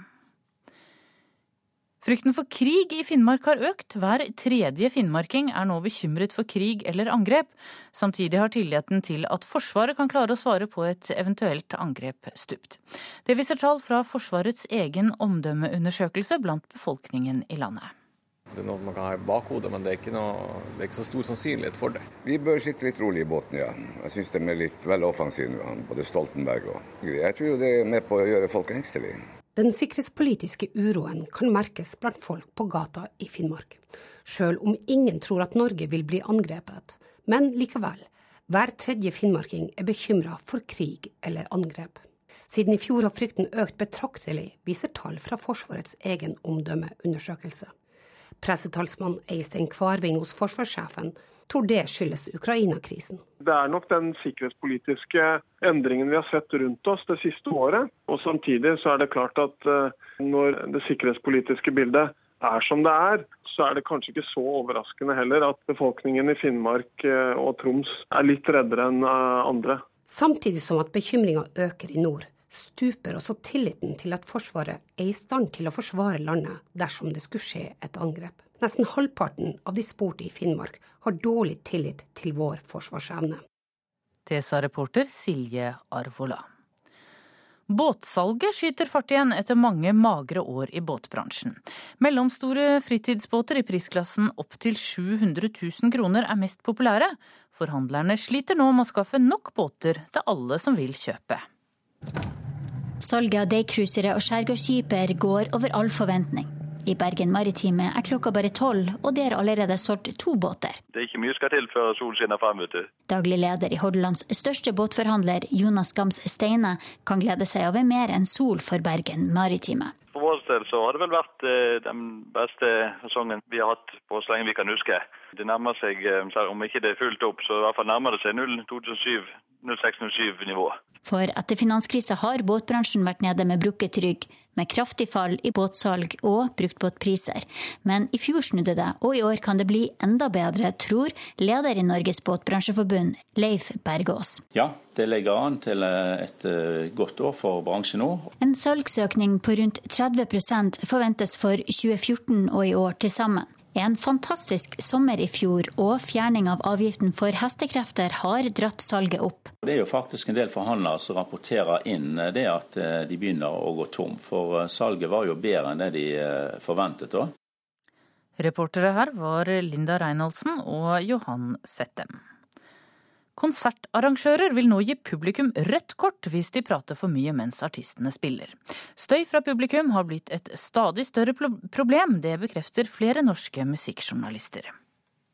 Frykten for krig i Finnmark har økt. Hver tredje finnmarking er nå bekymret for krig eller angrep. Samtidig har tilliten til at Forsvaret kan klare å svare på et eventuelt angrep stupt. Det viser tall fra Forsvarets egen omdømmeundersøkelse blant befolkningen i landet. Det er noe man kan ha i bakhodet, men det er, ikke noe, det er ikke så stor sannsynlighet for det. Vi bør sitte litt rolig i båten, ja. Jeg syns de er litt vel offensive nå, både Stoltenberg og Jeg tror det er med på å gjøre folk engstelige. Den sikkerhetspolitiske uroen kan merkes blant folk på gata i Finnmark. Sjøl om ingen tror at Norge vil bli angrepet. Men likevel, hver tredje finnmarking er bekymra for krig eller angrep. Siden i fjor har frykten økt betraktelig, viser tall fra Forsvarets egen omdømmeundersøkelse. Pressetalsmann Eistein Kvarving hos forsvarssjefen tror det skyldes Ukraina-krisen. Det er nok den sikkerhetspolitiske endringen vi har sett rundt oss det siste året. Og samtidig så er det klart at eh, når det sikkerhetspolitiske bildet er som det er, så er det kanskje ikke så overraskende heller at befolkningen i Finnmark eh, og Troms er litt reddere enn eh, andre. Samtidig som at bekymringa øker i nord, stuper også tilliten til at Forsvaret er i stand til å forsvare landet dersom det skulle skje et angrep. Nesten halvparten av de spurte i Finnmark har dårlig tillit til vår forsvarsevne. Det sa reporter Silje Arvola. Båtsalget skyter fart igjen etter mange magre år i båtbransjen. Mellomstore fritidsbåter i prisklassen opptil 700 000 kroner er mest populære. Forhandlerne sliter nå med å skaffe nok båter til alle som vil kjøpe. Salget av daycruisere og skjærgårdsskiper går over all forventning. I Bergen Maritime er klokka bare tolv, og det er allerede solgt to båter. Det er ikke mye skal til før solen skinner frem, vet du. Daglig leder i Hordalands største båtforhandler, Jonas Gams Steine, kan glede seg over mer enn sol for Bergen Maritime. For vår del så har det vel vært eh, den beste sesongen vi har hatt på så lenge vi kan huske. Det nærmer seg, eh, om ikke det er fullt opp, så i hvert fall nærmer det seg 0 2007 06-07-nivå. For etter finanskrisa har båtbransjen vært nede med brukket rygg, med kraftig fall i båtsalg og bruktbåtpriser. Men i fjor snudde det, og i år kan det bli enda bedre, tror leder i Norges Båtbransjeforbund, Leif Bergås. Ja, det legger an til et eh, godt år for bransjen nå. En salgsøkning på rundt 30% forventes for 2014 og i år til sammen. En fantastisk sommer i fjor, og fjerning av avgiften for hestekrefter har dratt salget opp. Det er jo faktisk en del forhandlere som rapporterer inn det at eh, de begynner å gå tom. For eh, salget var jo bedre enn det de eh, forventet da. Reportere her var Linda Reinholdsen og Johan Settem. Konsertarrangører vil nå gi publikum rødt kort hvis de prater for mye mens artistene spiller. Støy fra publikum har blitt et stadig større problem, det bekrefter flere norske musikkjournalister.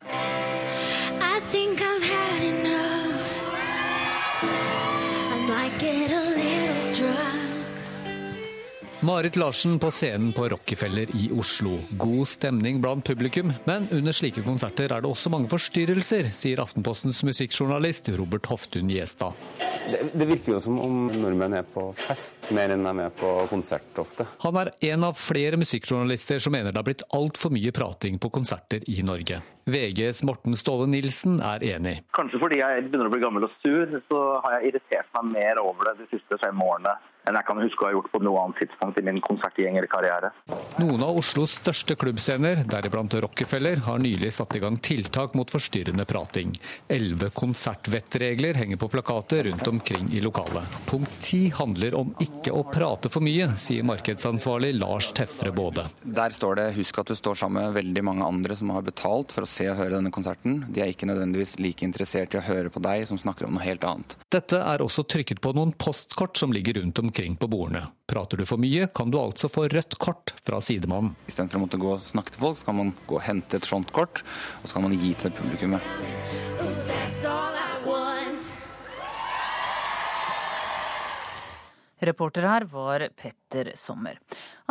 I think I've Marit Larsen på scenen på Rockefeller i Oslo. God stemning blant publikum, men under slike konserter er det også mange forstyrrelser, sier Aftenpostens musikkjournalist Robert Hoftun Gjestad. Det, det, virker jo som om nordmenn er på fest mer enn de er på konsert ofte. Han er en av flere musikkjournalister som mener det har blitt altfor mye prating på konserter i Norge. VGs Morten Ståle Nilsen er enig. Kanskje fordi jeg begynner å bli gammel og sur, så har jeg irritert meg mer over det de siste fem årene enn jeg kan huske å ha gjort på noe annet tidspunkt i min konsertgjengerkarriere. Noen av Oslos største klubbscener, deriblant Rockefeller, har nylig satt i gang tiltak mot forstyrrende prating. Elleve konsertvettregler henger på plakater rundt omkring i lokalet. Punkt ti handler om ikke å prate for mye, sier markedsansvarlig Lars Tefre Både. Der står det 'husk at du står sammen med veldig mange andre som har betalt for å se og høre denne konserten'. De er ikke nødvendigvis like interessert i å høre på deg som snakker om noe helt annet. Dette er også trykket på noen postkort som ligger rundt omkring omkring på bordene. Prater du for mye, kan du altså få rødt kort fra sidemannen. Istedenfor å måtte gå og snakke til folk, så kan man gå og hente et sånt kort, og så kan man gi til publikummet. Reporter her var Petter Sommer.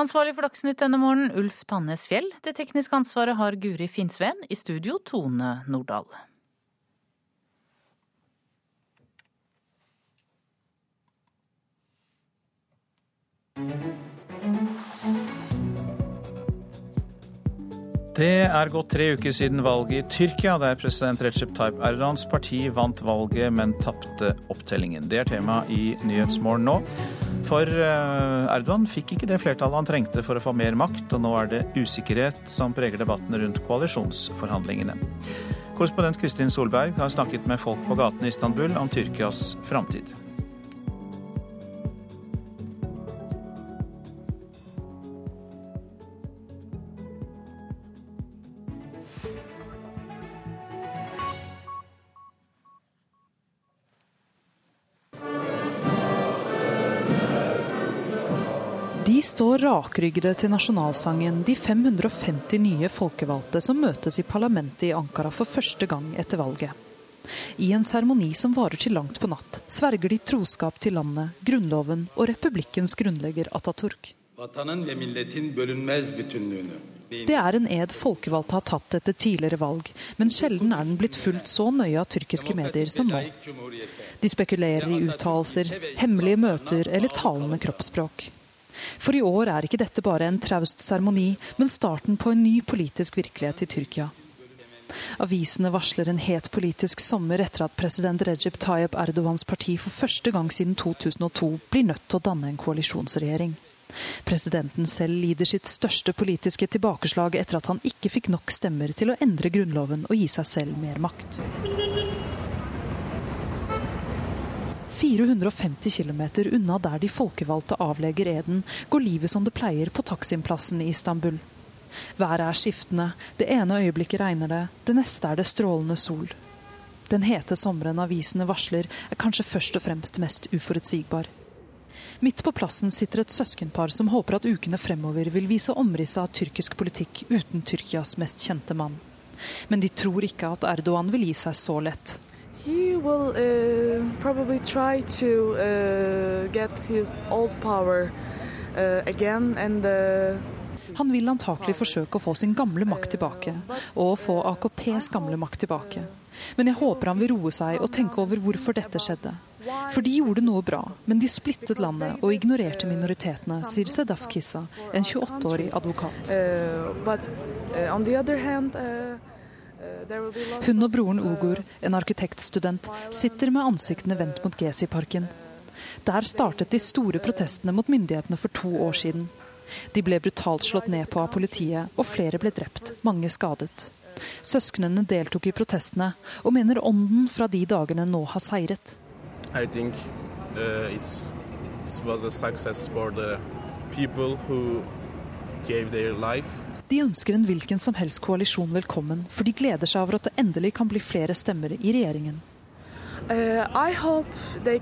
Ansvarlig for Dagsnytt denne morgenen, Ulf Tannes Fjell. Det tekniske ansvaret har Guri Finnsveen. I studio, Tone Nordahl. Det er gått tre uker siden valget i Tyrkia, der president Recep Tayyip Erdogans parti vant valget, men tapte opptellingen. Det er tema i Nyhetsmorgen nå. For eh, Erdogan fikk ikke det flertallet han trengte for å få mer makt, og nå er det usikkerhet som preger debatten rundt koalisjonsforhandlingene. Korrespondent Kristin Solberg har snakket med folk på gaten i Istanbul om Tyrkias framtid. Står rakryggede til nasjonalsangen, de 550 nye folkevalgte som møtes i parlamentet i Ankara for første gang etter valget. I en seremoni som varer til langt på natt, sverger de troskap til landet, grunnloven og republikkens grunnlegger Ataturk. Det er en ed folkevalgte har tatt etter tidligere valg, men sjelden er den blitt fulgt så nøye av tyrkiske medier som nå. De spekulerer i uttalelser, hemmelige møter eller talende kroppsspråk. For i år er ikke dette bare en traust seremoni, men starten på en ny politisk virkelighet i Tyrkia. Avisene varsler en het politisk sommer etter at president Recep Tayyip Erdogans parti for første gang siden 2002 blir nødt til å danne en koalisjonsregjering. Presidenten selv lider sitt største politiske tilbakeslag etter at han ikke fikk nok stemmer til å endre grunnloven og gi seg selv mer makt. 450 km unna der de folkevalgte avlegger eden, går livet som det pleier på Taksimplassen i Istanbul. Været er skiftende, det ene øyeblikket regner det, det neste er det strålende sol. Den hete sommeren avisene varsler, er kanskje først og fremst mest uforutsigbar. Midt på plassen sitter et søskenpar som håper at ukene fremover vil vise omrisset av tyrkisk politikk uten Tyrkias mest kjente mann. Men de tror ikke at Erdogan vil gi seg så lett. He will uh, probably try to uh, get his old power uh, again and uh, han vil antakelig forsøke å få sin gamle makt tilbake, og få AKPs gamle makt tilbake. Men jeg håper han vil roe seg og tenke over hvorfor dette skjedde. For de gjorde noe bra, men de splittet landet og ignorerte minoritetene, sier Sedaf Kissa, en 28-årig advokat. Hun og broren Ugur, en arkitektstudent, sitter med ansiktene vendt mot Gezi-parken. Der startet de store protestene mot myndighetene for to år siden. De ble brutalt slått ned på av politiet, og flere ble drept, mange skadet. Søsknene deltok i protestene, og mener ånden fra de dagene nå har seiret. I think uh, it's, it was for the people who gave their life. De ønsker en hvilken som helst koalisjon velkommen, for de gleder seg over at det endelig kan bli flere stemmer i regjeringen. Uh,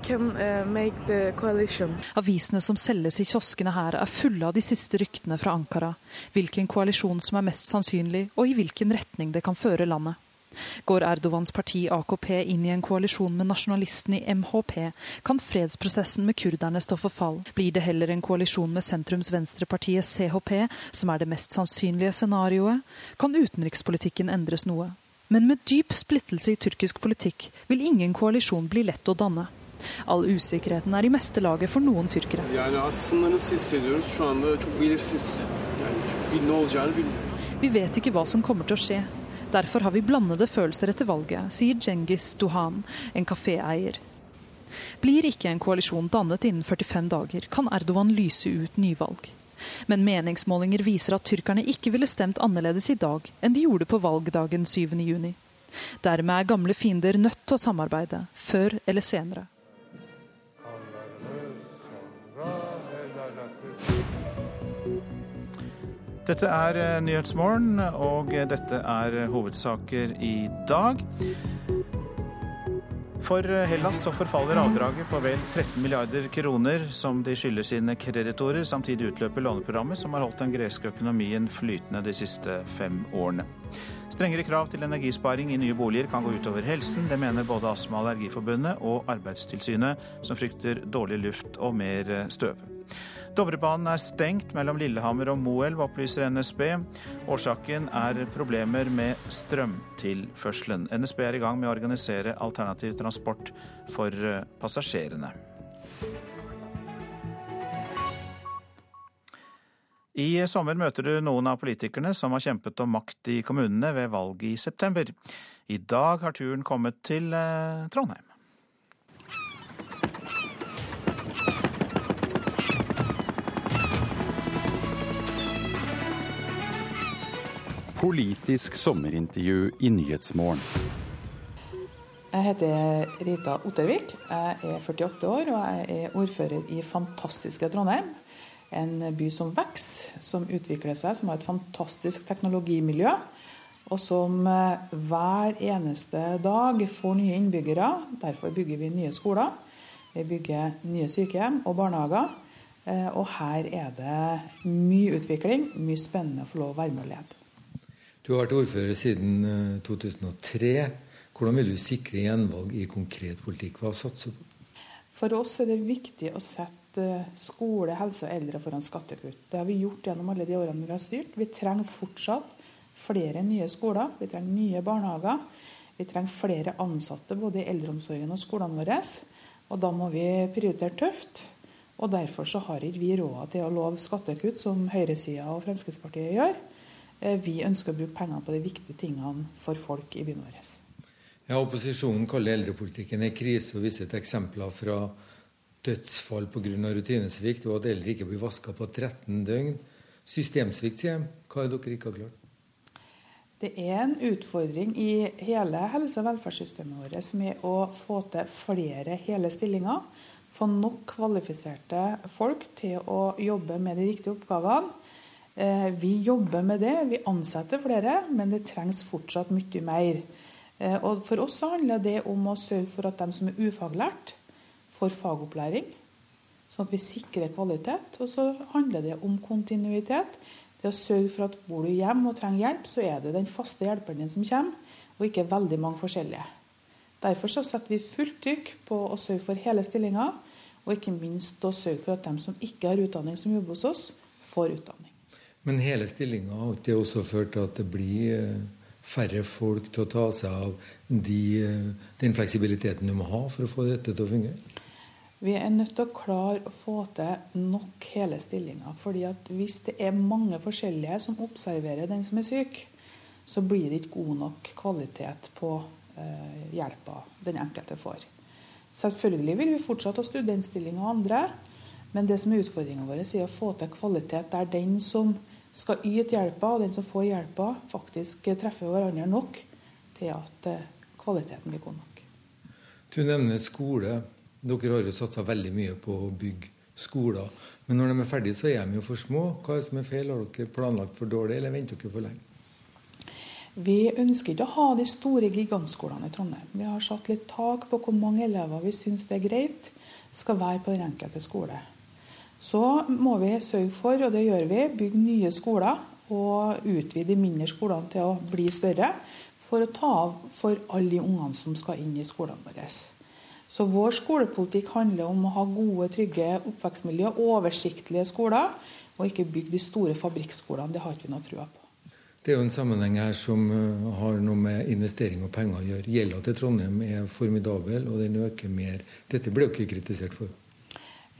can uh. Avisene som selges i kioskene her er fulle av de siste ryktene fra Ankara. Hvilken koalisjon som er mest sannsynlig, og i hvilken retning det kan føre landet. Går Erdogans parti AKP inn i en koalisjon med nasjonalisten i MHP, kan fredsprosessen med kurderne stå for fall. Blir det heller en koalisjon med sentrums-venstrepartiet CHP, som er det mest sannsynlige scenarioet, kan utenrikspolitikken endres noe. Men med dyp splittelse i tyrkisk politikk vil ingen koalisjon bli lett å danne. All usikkerheten er i meste laget for noen tyrkere. Vi vet ikke hva som kommer til å skje. Derfor har vi blandede følelser etter valget, sier Djengis Duhan, en kaféeier. Blir ikke en koalisjon dannet innen 45 dager, kan Erdogan lyse ut nyvalg. Men meningsmålinger viser at tyrkerne ikke ville stemt annerledes i dag enn de gjorde på valgdagen 7.6. Dermed er gamle fiender nødt til å samarbeide, før eller senere. Dette er eh, Nyhetsmorgen, og dette er hovedsaker i dag. For eh, Hellas så forfaller avdraget på vel 13 milliarder kroner som de skylder sine kreditorer. Samtidig utløper låneprogrammet som har holdt den greske økonomien flytende de siste fem årene. Strengere krav til energisparing i nye boliger kan gå utover helsen. Det mener både Astma- og Allergiforbundet og Arbeidstilsynet, som frykter dårlig luft og mer eh, støv. Dovrebanen er stengt mellom Lillehammer og Moelv, opplyser NSB. Årsaken er problemer med strømtilførselen. NSB er i gang med å organisere alternativ transport for eh, passasjerene. I sommer møter du noen av politikerne som har kjempet om makt i kommunene ved valget i september. I dag har turen kommet til eh, Trondheim. Politisk sommerintervju i Nyhetsmorgen. Jeg heter Rita Ottervik. Jeg er 48 år og jeg er ordfører i fantastiske Trondheim. En by som vokser, som utvikler seg, som har et fantastisk teknologimiljø. Og som eh, hver eneste dag får nye innbyggere. Derfor bygger vi nye skoler. Vi bygger nye sykehjem og barnehager. Eh, og her er det mye utvikling, mye spennende å få lov å være med og lede. Du har vært ordfører siden 2003. Eh, Hvordan vil du sikre gjenvalg i konkret politikk? Hva satser du på? For oss er det viktig å sette skole, helse og eldre foran skattekutt. Det har vi gjort gjennom alle de årene vi har styrt. Vi trenger fortsatt flere nye skoler. Vi trenger nye barnehager. Vi trenger flere ansatte både i eldreomsorgen og skolene våre. Og da må vi prioritere tøft. Og derfor så har ikke vi råd til å love skattekutt, som høyresida og Fremskrittspartiet gjør. Vi ønsker å bruke pengene på de viktige tingene for folk i byen vår. Ja, Opposisjonen kaller eldrepolitikken en krise og viser til eksempler fra dødsfall pga. rutinesvikt og at eldre ikke blir vaska på 13 døgn. Systemsvikt, sier de. Hva er dere ikke har klart? Det er en utfordring i hele helse- og velferdssystemet vårt med å få til flere hele stillinger. Få nok kvalifiserte folk til å jobbe med de riktige oppgavene. Vi jobber med det, vi ansetter flere, men det trengs fortsatt mye mer. Og For oss handler det om å sørge for at de som er ufaglært, får fagopplæring. Sånn at vi sikrer kvalitet. Og så handler det om kontinuitet. Det å sørge for at bor du hjemme og trenger hjelp, så er det den faste hjelperen din som kommer, og ikke veldig mange forskjellige. Derfor så setter vi fullt trykk på å sørge for hele stillinger, og ikke minst å sørge for at de som ikke har utdanning som jobber hos oss, får utdanning. Men hele stillinga har ikke også ført til at det blir færre folk til å ta seg av de, den fleksibiliteten du må ha for å få dette til å fungere? Vi er nødt til å klare å få til nok hele stillinger. fordi at Hvis det er mange forskjellige som observerer den som er syk, så blir det ikke god nok kvalitet på eh, hjelpa den enkelte får. Selvfølgelig vil vi fortsatt ha studentstillinger og andre, men det som er utfordringa vår, er å få til kvalitet der den som skal yte hjelpa, og den som får hjelpa, faktisk treffer hverandre nok til at eh, kvaliteten blir god nok. Du nevner skole. Dere har jo satsa veldig mye på å bygge skoler. Men når de er ferdige, så er de jo for små. Hva er det som er feil? Har dere planlagt for dårlig, eller venter dere for lenge? Vi ønsker ikke å ha de store gigantskolene i Trondheim. Vi har satt litt tak på hvor mange elever vi syns det er greit skal være på den enkelte skole. Så må vi sørge for, og det gjør vi, bygge nye skoler og utvide de mindre skolene til å bli større. For å ta av for alle de ungene som skal inn i skolene våre. Så vår skolepolitikk handler om å ha gode, trygge oppvekstmiljø, oversiktlige skoler, og ikke bygge de store fabrikkskolene. Det har ikke vi noe trua på. Det er jo en sammenheng her som eh, har noe med investering og penger å gjøre. Gjelda til Trondheim er formidabel, og den øker mer. Dette ble jo ikke kritisert for.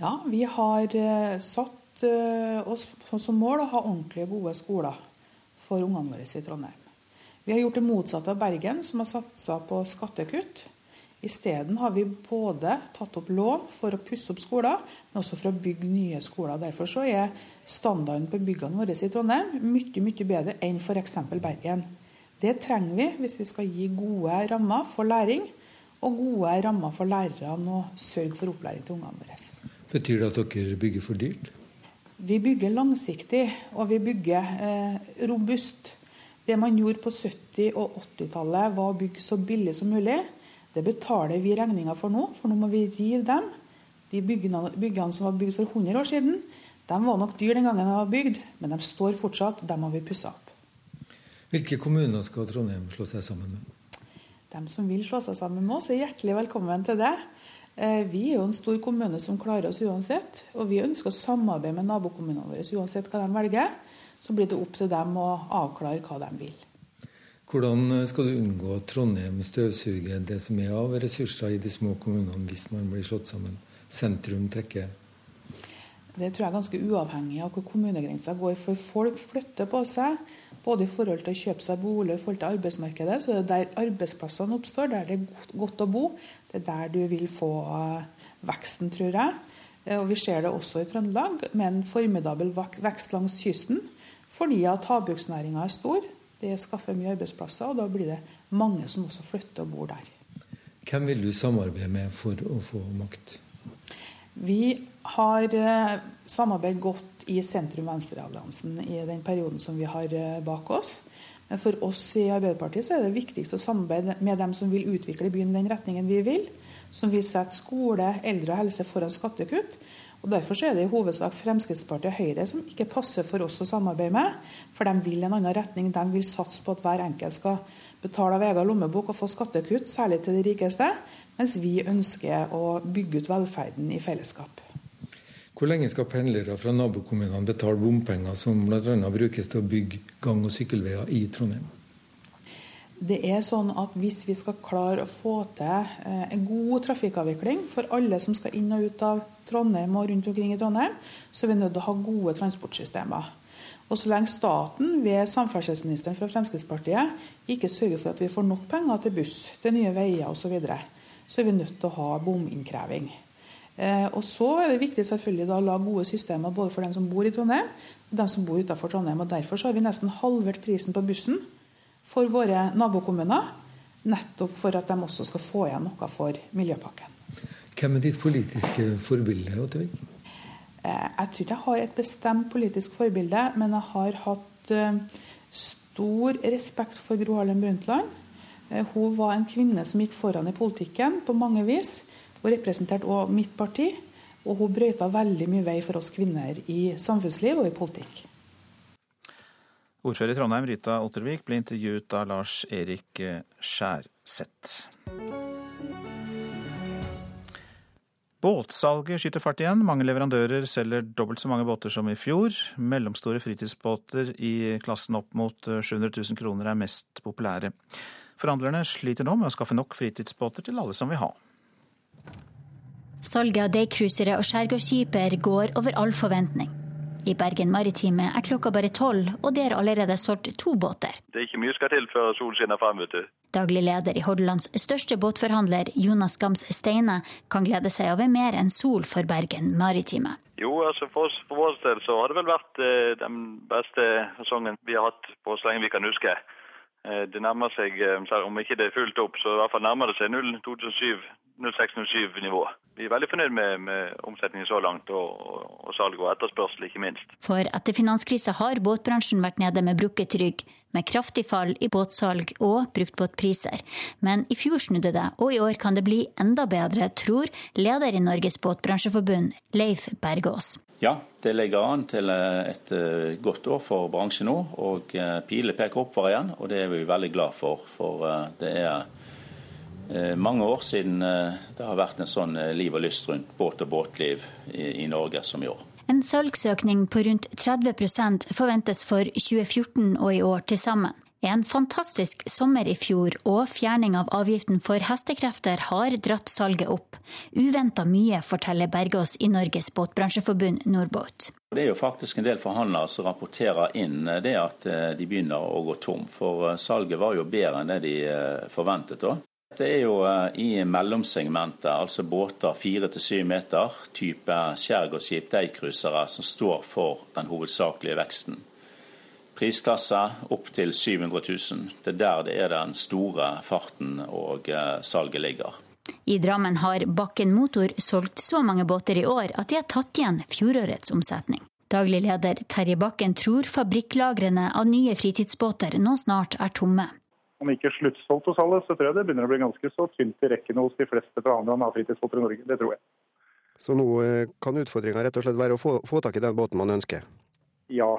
Ja, vi har eh, satt eh, oss som mål å ha ordentlige, gode skoler for ungene våre i Trondheim. Vi har gjort det motsatte av Bergen, som har satsa på skattekutt. Isteden har vi både tatt opp lån for å pusse opp skoler, men også for å bygge nye skoler. Derfor så er standarden på byggene våre i Trondheim mye mye bedre enn f.eks. Bergen. Det trenger vi hvis vi skal gi gode rammer for læring, og gode rammer for lærerne og sørge for opplæring til ungene våre. Betyr det at dere bygger for dyrt? Vi bygger langsiktig, og vi bygger eh, robust. Det man gjorde på 70- og 80-tallet, var å bygge så billig som mulig. Det betaler vi regninga for nå, for nå må vi rive dem. De byggene, byggene som var bygd for 100 år siden, de var nok dyr den gangen de var bygd, men de står fortsatt. Dem har vi pussa opp. Hvilke kommuner skal Trondheim slå seg sammen med? De som vil slå seg sammen med oss, er hjertelig velkommen til det. Eh, vi er jo en stor kommune som klarer oss uansett. Og vi ønsker å samarbeide med nabokommunene våre uansett hva de velger. Så blir det opp til dem å avklare hva de vil. Hvordan skal du unngå at Trondheim støvsuger det som er av ressurser i de små kommunene hvis man blir slått sammen? Sentrum trekker? Det tror jeg er ganske uavhengig av hvor kommunegrensa går. For folk flytter på seg. Både i forhold til å kjøpe seg bolig og i forhold til arbeidsmarkedet. Så det er der arbeidsplassene oppstår, der det er godt å bo. Det er der du vil få eh, veksten, tror jeg. Eh, og Vi ser det også i Trøndelag, med en formidabel vekst langs kysten. Fordi at havbruksnæringa er stor. Det skaffer mye arbeidsplasser, og da blir det mange som også flytter og bor der. Hvem vil du samarbeide med for å få makt? Vi har eh, samarbeidet godt i sentrum-venstre-alliansen i den perioden som vi har eh, bak oss. Men for oss i Arbeiderpartiet så er det viktigst å samarbeide med dem som vil utvikle byen i den retningen vi vil. Som vil sette skole, eldre og helse foran skattekutt. Og Derfor er det i hovedsak Fremskrittspartiet og Høyre som ikke passer for oss å samarbeide med. For de vil en annen retning. De vil satse på at hver enkelt skal betale av egen lommebok og få skattekutt, særlig til de rikeste. Mens vi ønsker å bygge ut velferden i fellesskap. Hvor lenge skal pendlere fra nabokommunene betale bompenger som bl.a. brukes til å bygge gang- og sykkelveier i Trondheim? Det er sånn at Hvis vi skal klare å få til eh, en god trafikkavvikling for alle som skal inn og ut av Trondheim og rundt omkring i Trondheim, så er vi nødt til å ha gode transportsystemer. Og Så lenge staten ved samferdselsministeren fra Fremskrittspartiet ikke sørger for at vi får nok penger til buss, til nye veier osv., så, videre, så er vi nødt til å ha bominnkreving. Eh, og Så er det viktig selvfølgelig da å lage gode systemer både for dem som bor i Trondheim og dem som bor utenfor Trondheim. og Derfor så har vi nesten halvert prisen på bussen for våre nabokommuner. Nettopp for at de også skal få igjen noe for miljøpakken. Hvem er ditt politiske forbilde? Ottervik? Eh, jeg tror jeg har et bestemt politisk forbilde, men jeg har hatt eh, stor respekt for Gro Harlem Brundtland. Hun var en kvinne som gikk foran i politikken på mange vis. Hun representerte også mitt parti. Og hun brøyta veldig mye vei for oss kvinner i samfunnsliv og i politikk. Ordfører i Trondheim, Rita Ottervik, ble intervjuet av Lars Erik Skjærseth. Båtsalget skyter fart igjen. Mange leverandører selger dobbelt så mange båter som i fjor. Mellomstore fritidsbåter i klassen opp mot 700 000 kroner er mest populære. Forhandlerne sliter nå med å skaffe nok fritidsbåter til alle som vil ha. Salget av daycruisere og skjærgårdsskiper går over all forventning. I Bergen Maritime er klokka bare tolv, og det er allerede solgt to båter. Det er ikke mye skal til før solen skinner frem, vet du. Daglig leder i Hordalands største båtforhandler, Jonas Gams Steine, kan glede seg over mer enn sol for Bergen Maritime. Jo, altså for, oss, for vår del så har det vel vært eh, den beste sesongen vi har hatt på så lenge vi kan huske. Eh, det nærmer seg, eh, om ikke det er fullt opp, så i hvert fall nærmer det seg 06-07-nivå. Vi er veldig fornøyd med, med omsetningen så langt, og, og, salg og etterspørsel, ikke minst. For etter finanskrisa har båtbransjen vært nede med brukket rygg, med kraftig fall i båtsalg og bruktbåtpriser. Men i fjor snudde det, og i år kan det bli enda bedre, tror leder i Norges Båtbransjeforbund, Leif Bergås. Ja, det ligger an til et eh, godt år for bransjen nå. Og eh, pilene peker oppover igjen, og det er vi veldig glad for. For eh, det er mange år siden det har vært en sånn liv og lyst rundt båt og båtliv i Norge som i år. En salgsøkning på rundt 30% forventes for 2014 og i år til sammen. En fantastisk sommer i fjor og fjerning av avgiften for hestekrefter har dratt salget opp. Uventa mye, forteller Bergås i Norges Båtbransjeforbund Nordbåt. Det er jo faktisk en del forhandlere som rapporterer inn det at eh, de begynner å gå tom. For eh, salget var jo bedre enn det de eh, forventet. da. Det er jo i mellomsegmentet, altså båter fire til syv meter, type skjærgårdsskip, deigcruisere, som står for den hovedsakelige veksten. Prisklasse opp til 700 000. Det er der det er den store farten og eh, salget ligger. I Drammen har Bakken Motor solgt så mange båter i år at de har tatt igjen fjorårets omsetning. Daglig leder Terje Bakken tror fabrikklagrene av nye fritidsbåter nå snart er tomme. Om ikke sluttsolgt hos alle, så tror jeg det begynner å bli ganske så tynt i rekkene hos de fleste forhandlerne av fritidsbåter i Norge. Det tror jeg. Så nå eh, kan utfordringa rett og slett være å få, få tak i den båten man ønsker? Ja,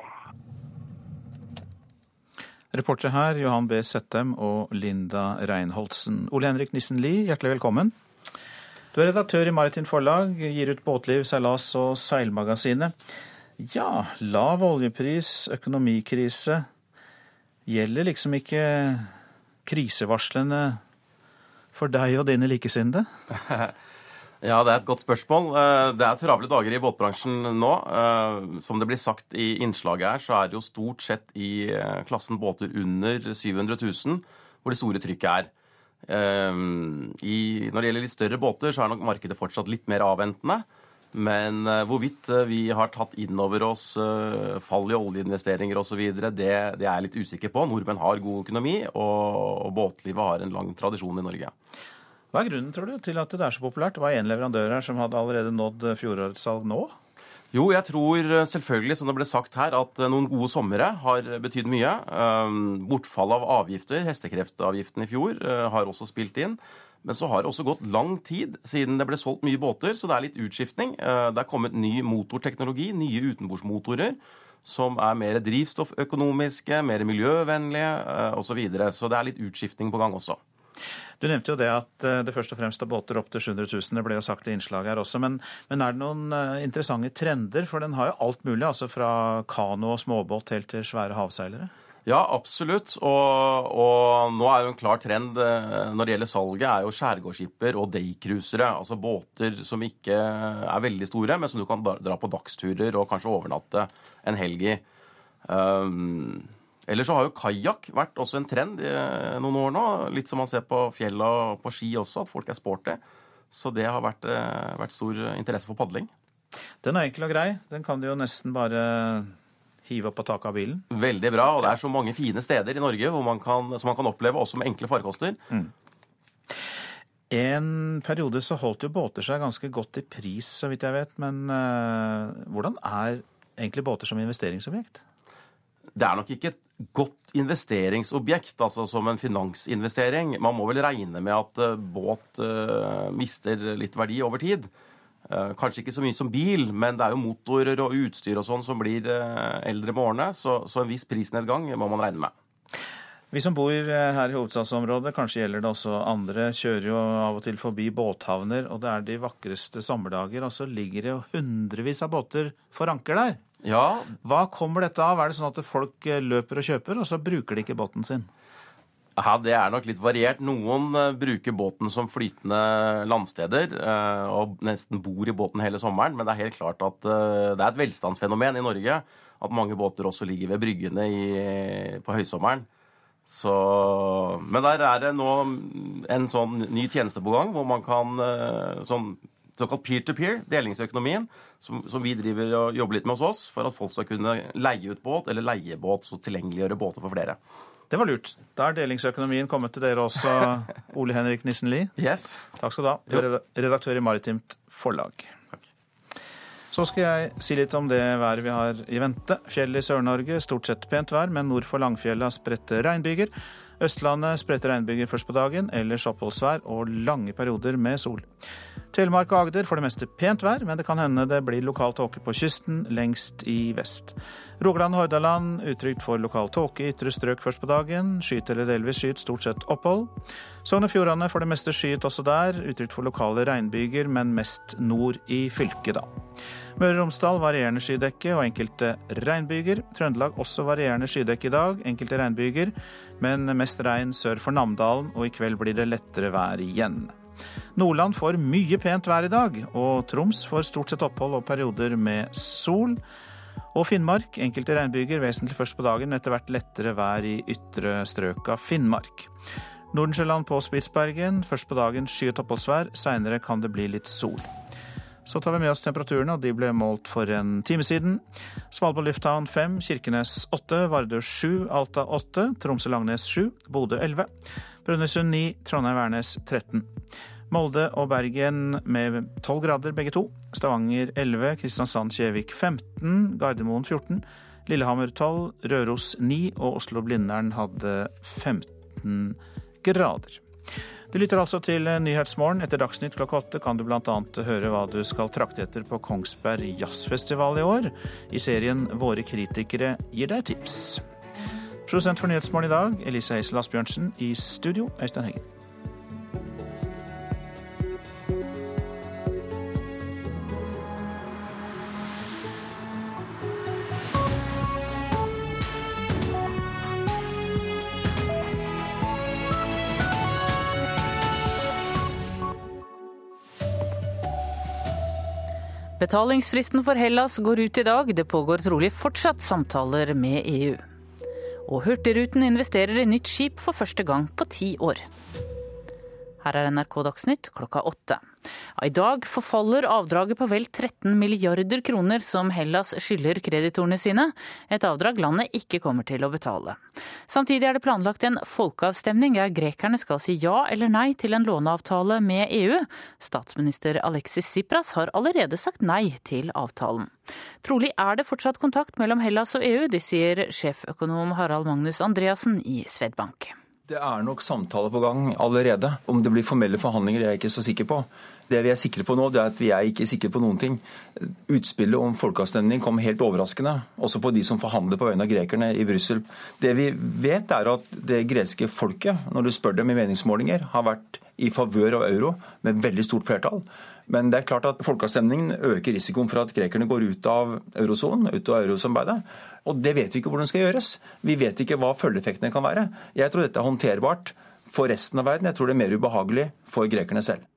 Reportere her Johan B. Settem og Linda Reinholdsen. Ole Henrik Nissen Lie, hjertelig velkommen. Du er redaktør i Maritimt Forlag, gir ut Båtliv, seilas og seilmagasinet. Ja, lav oljepris, økonomikrise. Gjelder liksom ikke krisevarslene for deg og dine likesinnede? Ja, det er et godt spørsmål. Eh, det er travle dager i båtbransjen nå. Eh, som det blir sagt i innslaget her, så er det jo stort sett i eh, klassen båter under 700 000 hvor det store trykket er. I, når det gjelder litt større båter, så er nok markedet fortsatt litt mer avventende. Men hvorvidt vi har tatt inn over oss fall i oljeinvesteringer osv., det, det er jeg litt usikker på. Nordmenn har god økonomi, og, og båtlivet har en lang tradisjon i Norge. Hva er grunnen tror du, til at det er så populært? Det var én leverandør her som hadde allerede nådd fjorårets salg nå? Jo, jeg tror eh, selvfølgelig, som det ble sagt her, at eh, noen gode somre har betydd mye. Bortfall av avgifter, hestekreftavgiften i fjor, eh, har også spilt inn. Men så har det også gått lang tid siden det ble solgt mye båter, så det er litt utskiftning. Det er kommet ny motorteknologi, nye utenbordsmotorer, som er mer drivstofføkonomiske, mer miljøvennlige osv. Så, videre. så det er litt utskiftning på gang også. Du nevnte jo det at eh, det først og fremst er båter opp til 700 000. Det ble jo sagt i innslaget her også. Men, men, er det noen eh, interessante trender? For den har jo alt mulig, altså fra kano og småbåt helt til svære havseilere? Ja, absolutt. Og, og, nå er jo en klar trend eh, når det gjelder salget, er jo skjærgårdsskipper og daycruisere. Altså båter som ikke er veldig store, men som du kan dra på dagsturer og kanskje overnatte en helg i. Um, Ellers så har jo kajakk vært også en trend i eh, noen år nå. Litt som man ser på fjella og på ski også, at folk er sporty. Så det har vært, eh, vært stor interesse for padling. Den er enkel og grei. Den kan du jo nesten bare hive opp på taket av bilen. Veldig bra. Og det er så mange fine steder i Norge man kan, som man kan oppleve, også med enkle farkoster. Mm. En periode så holdt jo båter seg ganske godt i pris, så vidt jeg vet. Men uh, hvordan er egentlig båter som investeringsobjekt? Det er nok ikke et godt investeringsobjekt, altså som en finansinvestering. Man må vel regne med at uh, båt uh, mister litt verdi over tid. Uh, kanskje ikke så mye som bil, men det er jo motorer og utstyr og sånn som blir eldre med årene, så, en viss prisnedgang må man regne med. Vi som bor eh, her i hovedstadsområdet, kanskje gjelder det også andre, kjører jo av og til forbi båthavner, og det er de vakreste sommerdager, og så ligger det jo hundrevis av båter for anker der. Ja. Hva kommer dette av? Er det sånn at folk eh, løper og kjøper, og så bruker de ikke båten sin? Ja, Det er nok litt variert. Noen eh, bruker båten som flytende landsteder og nesten bor i båten hele sommeren, men det er helt klart at det er et velstandsfenomen i Norge at mange båter også ligger ved bryggene i, på høysommeren. Så, men der er det nå en sånn ny tjeneste på gang hvor man kan eh, sånn såkalt peer-to-peer, delingsøkonomien, som, som, vi driver og jobber litt med hos oss, for at folk skal kunne leie ut båt eller leie båt, så tilgjengeliggjøre båter for flere. Det var lurt. Da er delingsøkonomien kommet til dere også, Ole Henrik Nissen Lie. Yes. Takk skal du ha. Du er redaktør i Maritimt Forlag. Så skal jeg si litt om det været vi har i vente. Fjell i Sør-Norge stort sett pent vær, men nord for Langfjella spredte regnbyger. Østlandet spredte regnbyger først på dagen, ellers oppholdsvær og lange perioder med sol. Telemark og Agder får det meste pent vær, men det kan hende det blir lokal tåke på kysten, lengst i vest. Rogaland og Hordaland utrygt for lokal tåke i ytre strøk først på dagen. Skyet eller delvis skyet, stort sett opphold. Sogn og Fjordane får det meste skyet også der, utrygt for lokale regnbyger, men mest nord i fylket, da. Møre og Romsdal varierende skydekke og enkelte regnbyger. Trøndelag også varierende skydekke i dag, enkelte regnbyger, men mest regn sør for Namdalen, og i kveld blir det lettere vær igjen. Nordland får mye pent vær i dag, og Troms får stort sett opphold og perioder med sol. Og Finnmark enkelte regnbyger, vesentlig først på dagen, men etter hvert lettere vær i ytre strøk av Finnmark. Nordensjøland på Spitsbergen, først på dagen skyet oppholdsvær, seinere kan det bli litt sol. Så tar vi med oss temperaturene, og de ble målt for en time siden. Svalbard lufthavn 5, Kirkenes 8, Vardø 7, Alta 8, Tromsø-Langnes 7, Bodø 11, Brønnøysund 9, Trondheim-Værnes 13. Molde og Bergen med 12 grader begge to. Stavanger 11, Kristiansand-Kjevik 15, Gardermoen 14, Lillehammer 12, Røros 9 og Oslo-Blindern hadde 15 grader. Du lytter altså til Nyhetsmorgen. Etter Dagsnytt klokka åtte kan du bl.a. høre hva du skal trakte etter på Kongsberg Jazzfestival i år. I serien Våre kritikere gir deg tips. Produsent for Nyhetsmorgen i dag, Elise Heisel Asbjørnsen. I studio, Øystein Heggen. Betalingsfristen for Hellas går ut i dag. Det pågår trolig fortsatt samtaler med EU. Og Hurtigruten investerer i nytt skip for første gang på ti år. Her er NRK Dagsnytt klokka åtte. I dag forfaller avdraget på vel 13 milliarder kroner som Hellas skylder kreditorene sine, et avdrag landet ikke kommer til å betale. Samtidig er det planlagt en folkeavstemning der grekerne skal si ja eller nei til en låneavtale med EU. Statsminister Alexis Tsipras har allerede sagt nei til avtalen. Trolig er det fortsatt kontakt mellom Hellas og EU, det sier sjeføkonom Harald Magnus Andreassen i Svedbank. Det er nok samtaler på gang allerede. Om det blir formelle forhandlinger, er jeg ikke så sikker på. Det vi er sikre på nå, det er at vi er ikke sikre på noen ting. Utspillet om folkeavstemning kom helt overraskende, også på de som forhandler på vegne av grekerne i Brussel. Det vi vet, er at det greske folket, når du spør dem i meningsmålinger, har vært i favør av euro med veldig stort flertall. Men det er klart at folkeavstemningen øker risikoen for at grekerne går ut av eurosonen, ut av eurosamarbeidet. Og det vet vi ikke hvordan skal gjøres. Vi vet ikke hva følgeeffektene kan være. Jeg tror dette er håndterbart for resten av verden. Jeg tror det er mer ubehagelig for grekerne selv.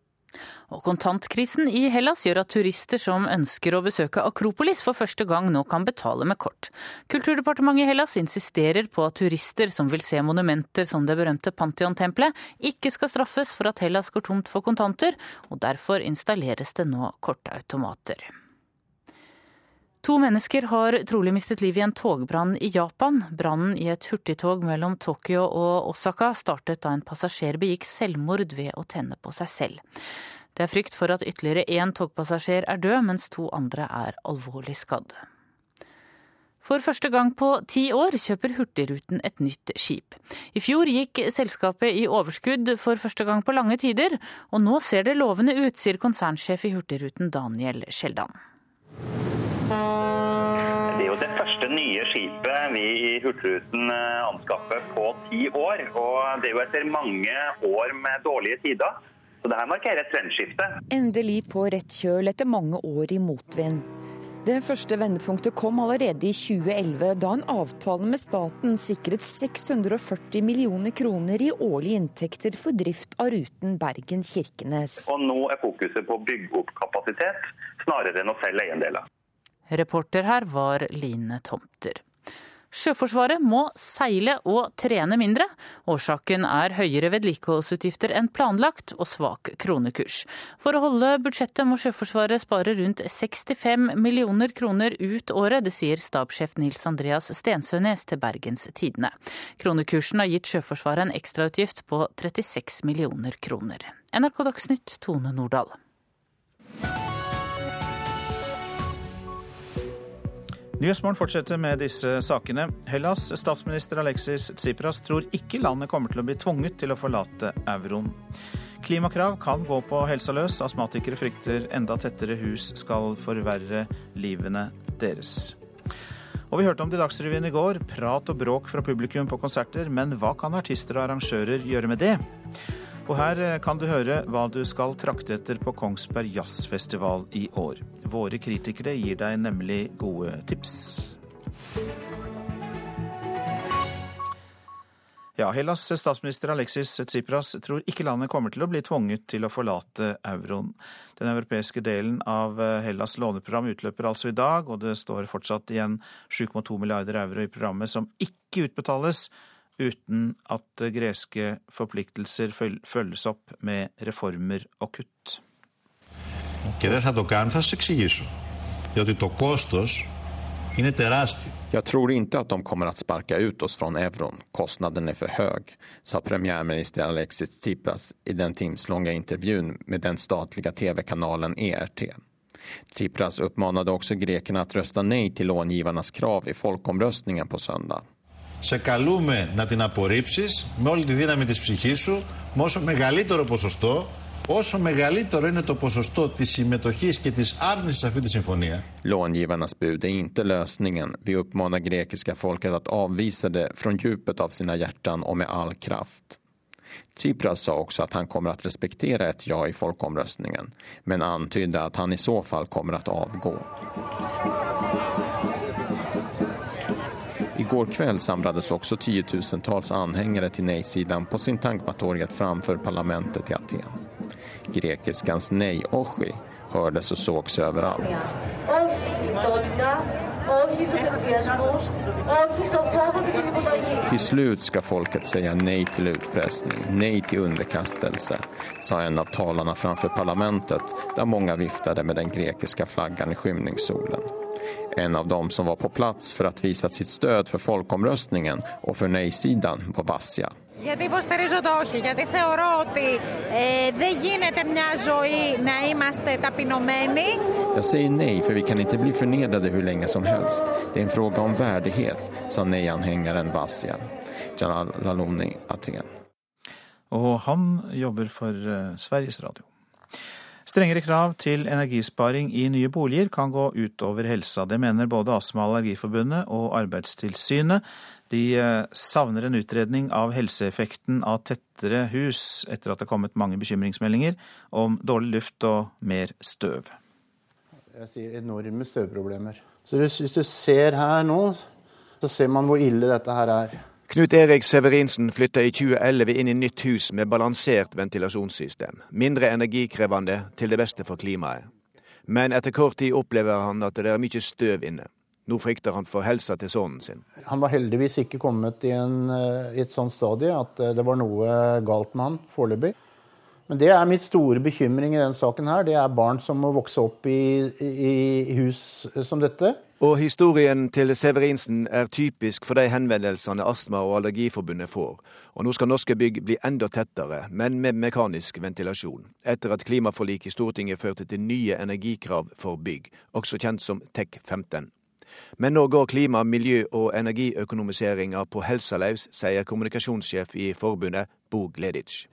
Og kontantkrisen i Hellas gjør at turister som ønsker å besøke Akropolis for første gang nå kan betale med kort. Kulturdepartementet i Hellas insisterer på at turister som vil se monumenter som det berømte Pantheon-tempelet, ikke skal straffes for at Hellas går tomt for kontanter, og derfor installeres det nå kortautomater. To mennesker har trolig mistet livet i en togbrann i Japan. Brannen i et hurtigtog mellom Tokyo og Osaka startet da en passasjer begikk selvmord ved å tenne på seg selv. Det er frykt for at ytterligere én togpassasjer er død, mens to andre er alvorlig skadd. For første gang på ti år kjøper Hurtigruten et nytt skip. I fjor gikk selskapet i overskudd for første gang på lange tider, og nå ser det lovende ut, sier konsernsjef i Hurtigruten Daniel Skjeldan. Det er jo det første nye skipet vi i Hurtigruten anskaffer på ti år. Og det er jo etter mange år med dårlige tider. Så det her markerer et trendskifte. Endelig på rett kjøl etter mange år i motvind. Det første vendepunktet kom allerede i 2011, da en avtale med staten sikret 640 millioner kroner i årlige inntekter for drift av ruten Bergen-Kirkenes. Og nå er fokuset på å bygge opp kapasitet, snarere enn å selge eiendeler. Reporter her var Line Tomter. Sjøforsvaret må seile og trene mindre. Årsaken er høyere vedlikeholdsutgifter enn planlagt og svak kronekurs. For å holde budsjettet må Sjøforsvaret spare rundt 65 millioner kroner ut året. Det sier stabssjef Nils Andreas Stensønes til Bergens Tidende. Kronekursen har gitt Sjøforsvaret en ekstrautgift på 36 millioner kroner. NRK Dagsnytt, Tone Nordahl. Nyhetsmorgen fortsetter med disse sakene. Hellas' statsminister Alexis Tsipras tror ikke landet kommer til å bli tvunget til å forlate euroen. Klimakrav kan gå på helsa løs. Astmatikere frykter enda tettere hus skal forverre livene deres. Og vi hørte om det i Dagsrevyen i går. Prat og bråk fra publikum på konserter. Men hva kan artister og arrangører gjøre med det? Og her eh, kan du høre hva du skal trakte etter på Kongsberg Jazzfestival i år. Våre kritikere gir deg nemlig gode tips. Ja, Hellas statsminister Alexis Tsipras tror ikke landet kommer til å bli tvunget til å forlate euroen. Den europeiske delen av eh, Hellas' låneprogram utløper altså i dag, og det står fortsatt igjen 7,2 milliarder euro i programmet som ikke utbetales uten at greske forpliktelser følges opp med reformer og kutt. Jeg tror ikke at de kommer å sparke ut oss fra euroen. Kostnaden er for høy, sa premierminister Alexis Tsipras i den timslånga intervjun med den statlige TV-kanalen ERT. Tsipras oppfordret også grekerne å røste nei til långivernes krav i folkomröstningen på søndag σε καλούμε να την απορρίψεις με όλη τη δύναμη της ψυχής σου με όσο μεγαλύτερο ποσοστό όσο μεγαλύτερο είναι το ποσοστό της συμμετοχής και της άρνησης σε αυτή τη συμφωνία. Långivarnas bud är inte lösningen. Vi uppmanar grekiska folket att avvisa det från djupet av sina hjärtan och med all kraft. Tsipras sa också att han kommer att respektera ett ja i folkomröstningen, men antydde att han i så fall kommer att avgå. Igår kväll samlades också tiotusentals anhängare till nej-sidan på Sintagmatorget framför parlamentet i Aten. Grekiskans nej-oshi hördes och sågs överallt. Till slut ska folket säga nej till utpressning, nej till underkastelse, sa en av talarna framför parlamentet där många viftade med den grekiska flaggan i skymningssolen. En av dem som var på plats för att visa sitt stöd för folkomröstningen och för nej-sidan var Vassia. Γιατί υποστηρίζω το όχι, γιατί θεωρώ ότι ε, δεν γίνεται μια ζωή να είμαστε ταπεινωμένοι. Jag säger nej för vi kan inte bli förnedrade hur länge som helst. Det är en fråga om värdighet, sa nej-anhängaren Vassia. Jalal Laloni, Aten. Og han jobber for uh, Sveriges Radio. Strengere krav til energisparing i nye boliger kan gå utover helsa. Det mener både Astma- og Allergiforbundet og Arbeidstilsynet. de eh, savner en utredning av helseeffekten av tettere hus, etter at det er kommet mange bekymringsmeldinger om dårlig luft og mer støv. Jeg sier enorme støvproblemer. Så hvis du ser her nå, så ser man hvor ille dette her er. Knut Erik Severinsen flytta i 2011 inn i nytt hus med balansert ventilasjonssystem. Mindre energikrevende, til det beste for klimaet. Men etter kort tid opplever han at det er mye støv inne. Nå frykter han for helsa til sønnen sin. Han var heldigvis ikke kommet i, en, eh, i et sånt stadie at eh, det var noe galt med han foreløpig. Men det er mitt store bekymring i denne saken her. Det er barn som må vokse opp i, i hus som dette. Og historien til Severinsen er typisk for de henvendelsene Astma- og Allergiforbundet får. Og nå skal norske bygg bli enda tettere, men med mekanisk ventilasjon. Etter at klimaforliket i Stortinget førte til nye energikrav for bygg, også kjent som TEK 15. Men nå går klima-, miljø- og energiøkonomiseringa på helsa løs, sier kommunikasjonssjef i forbundet Bo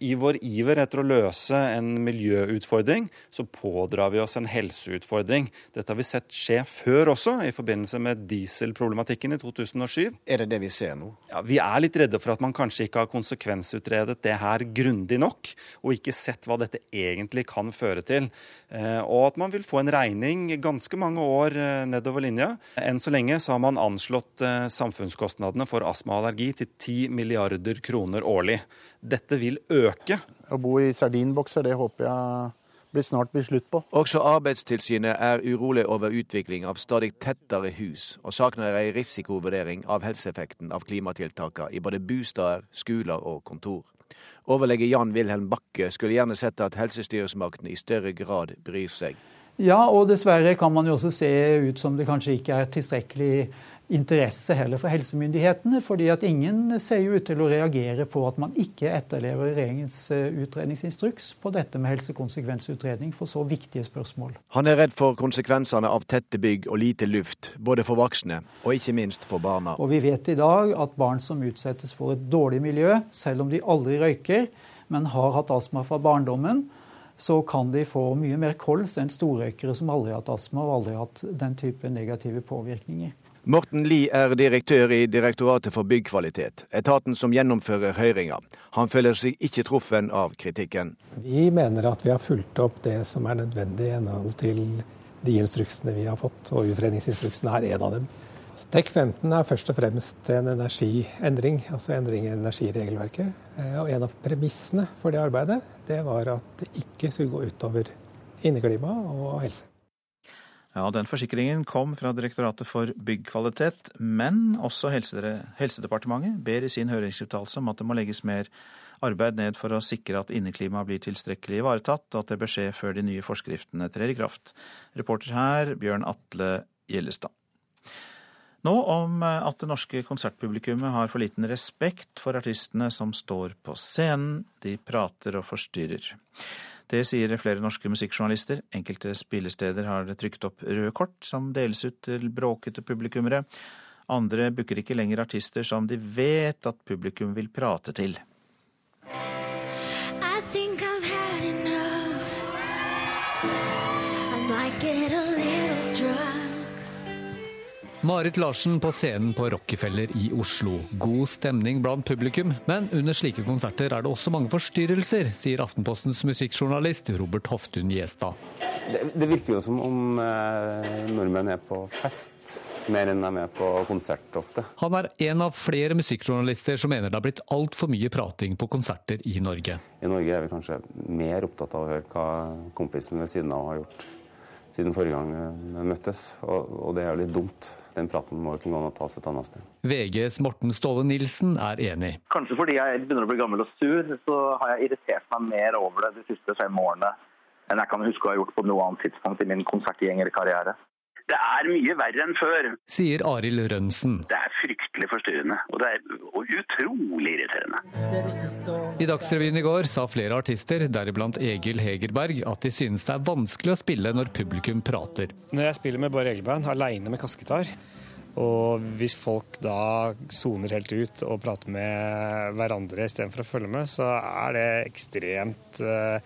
I vår iver etter å løse en miljøutfordring, så pådrar vi oss en helseutfordring. Dette har vi sett skje før også, i forbindelse med dieselproblematikken i 2007. Er det det vi ser nå? Ja, Vi er litt redde for at man kanskje ikke har konsekvensutredet det her grundig nok, og ikke sett hva dette egentlig kan føre til. Eh, og at man vil få en regning ganske mange år eh, nedover linja. Enn så lenge så har man anslått eh, samfunnskostnadene for astma og allergi til 10 milliarder kroner årlig. Dette vil øke. Å bo i sardinbokser, det håper jeg blir snart blir slutt på. Også Arbeidstilsynet er urolig over utvikling av stadig tettere hus, og savner ei risikovurdering av helseeffekten av klimatiltakene i både bostader, skoler og kontor. Overlege Jan Wilhelm Bakke skulle gjerne sett at helsestyresmaktene i større grad bryr seg. Ja, og dessverre kan man jo også se ut som det kanskje ikke er tilstrekkelig interesse heller for helsemyndighetene. fordi at ingen ser jo ut til å reagere på at man ikke etterlever regjeringens eh, utredningsinstruks på dette med helsekonsekvensutredning for så viktige spørsmål. Han er redd for konsekvensene av tette bygg og lite luft, både for voksne og ikke minst for barna. Og vi vet i dag at barn som utsettes for et dårlig miljø, selv om de aldri røyker, men har hatt astma fra barndommen, så kan de få mye mer kols enn storrøykere som aldri har hatt astma og aldri har hatt den type negative påvirkninger. Morten Lie er direktør i Direktoratet for byggkvalitet, etaten som gjennomfører høringa. Han føler seg ikke truffen av kritikken. Vi mener at vi har fulgt opp det som er nødvendig i henhold til de instruksene vi har fått, og utredningsinstruksen er en av dem. TEK 15 er først og fremst en energiendring, altså endring i energiregelverket. Eh, og en av premissene for det arbeidet, det var at det ikke skulle gå utover inneklima og helse. Ja, Den forsikringen kom fra Direktoratet for byggkvalitet, men også Helsedepartementet ber i sin høringsuttalelse om at det må legges mer arbeid ned for å sikre at inneklimaet blir tilstrekkelig ivaretatt, og at det bør skje før de nye forskriftene trer i kraft. Reporter her, Bjørn Atle Gjellestad. Nå om at det norske konsertpublikummet har for liten respekt for artistene som står på scenen. De prater og forstyrrer. Det sier flere norske musikkjournalister. Enkelte spillesteder har trykt opp røde kort som deles ut til bråkete publikummere. Andre booker ikke lenger artister som de vet at publikum vil prate til. Marit Larsen på scenen på Rockefeller i Oslo. God stemning blant publikum, men under slike konserter er det også mange forstyrrelser, sier Aftenpostens musikkjournalist Robert Hoftun Gjestad. Det, det, virker jo som om eh, nordmenn er på fest mer enn de er på konsert ofte. Han er en av flere musikkjournalister som mener det har blitt altfor mye prating på konserter i Norge. I Norge er vi kanskje mer opptatt av å høre hva kompisen ved siden av har gjort siden forrige gang vi møttes, og, og det er jo litt dumt den praten må ikke gå an å tas et annet sted. VGs Morten Ståle Nilsen er enig. Kanskje fordi jeg begynner å bli gammel og sur, så har jeg irritert meg mer over det de siste fem årene enn jeg kan huske å ha gjort på noe annet tidspunkt i min konsertgjengerkarriere. Det er mye verre enn før. Sier Arild Rønnsen. Det er fryktelig forstyrrende, og det er utrolig irriterende. I Dagsrevyen i går sa flere artister, deriblant Egil Hegerberg, at de synes det er vanskelig å spille når publikum prater. Når jeg spiller med bare elgeband, aleine med kassegitar, og hvis folk da soner helt ut og prater med hverandre istedenfor å følge med, så er det ekstremt uh,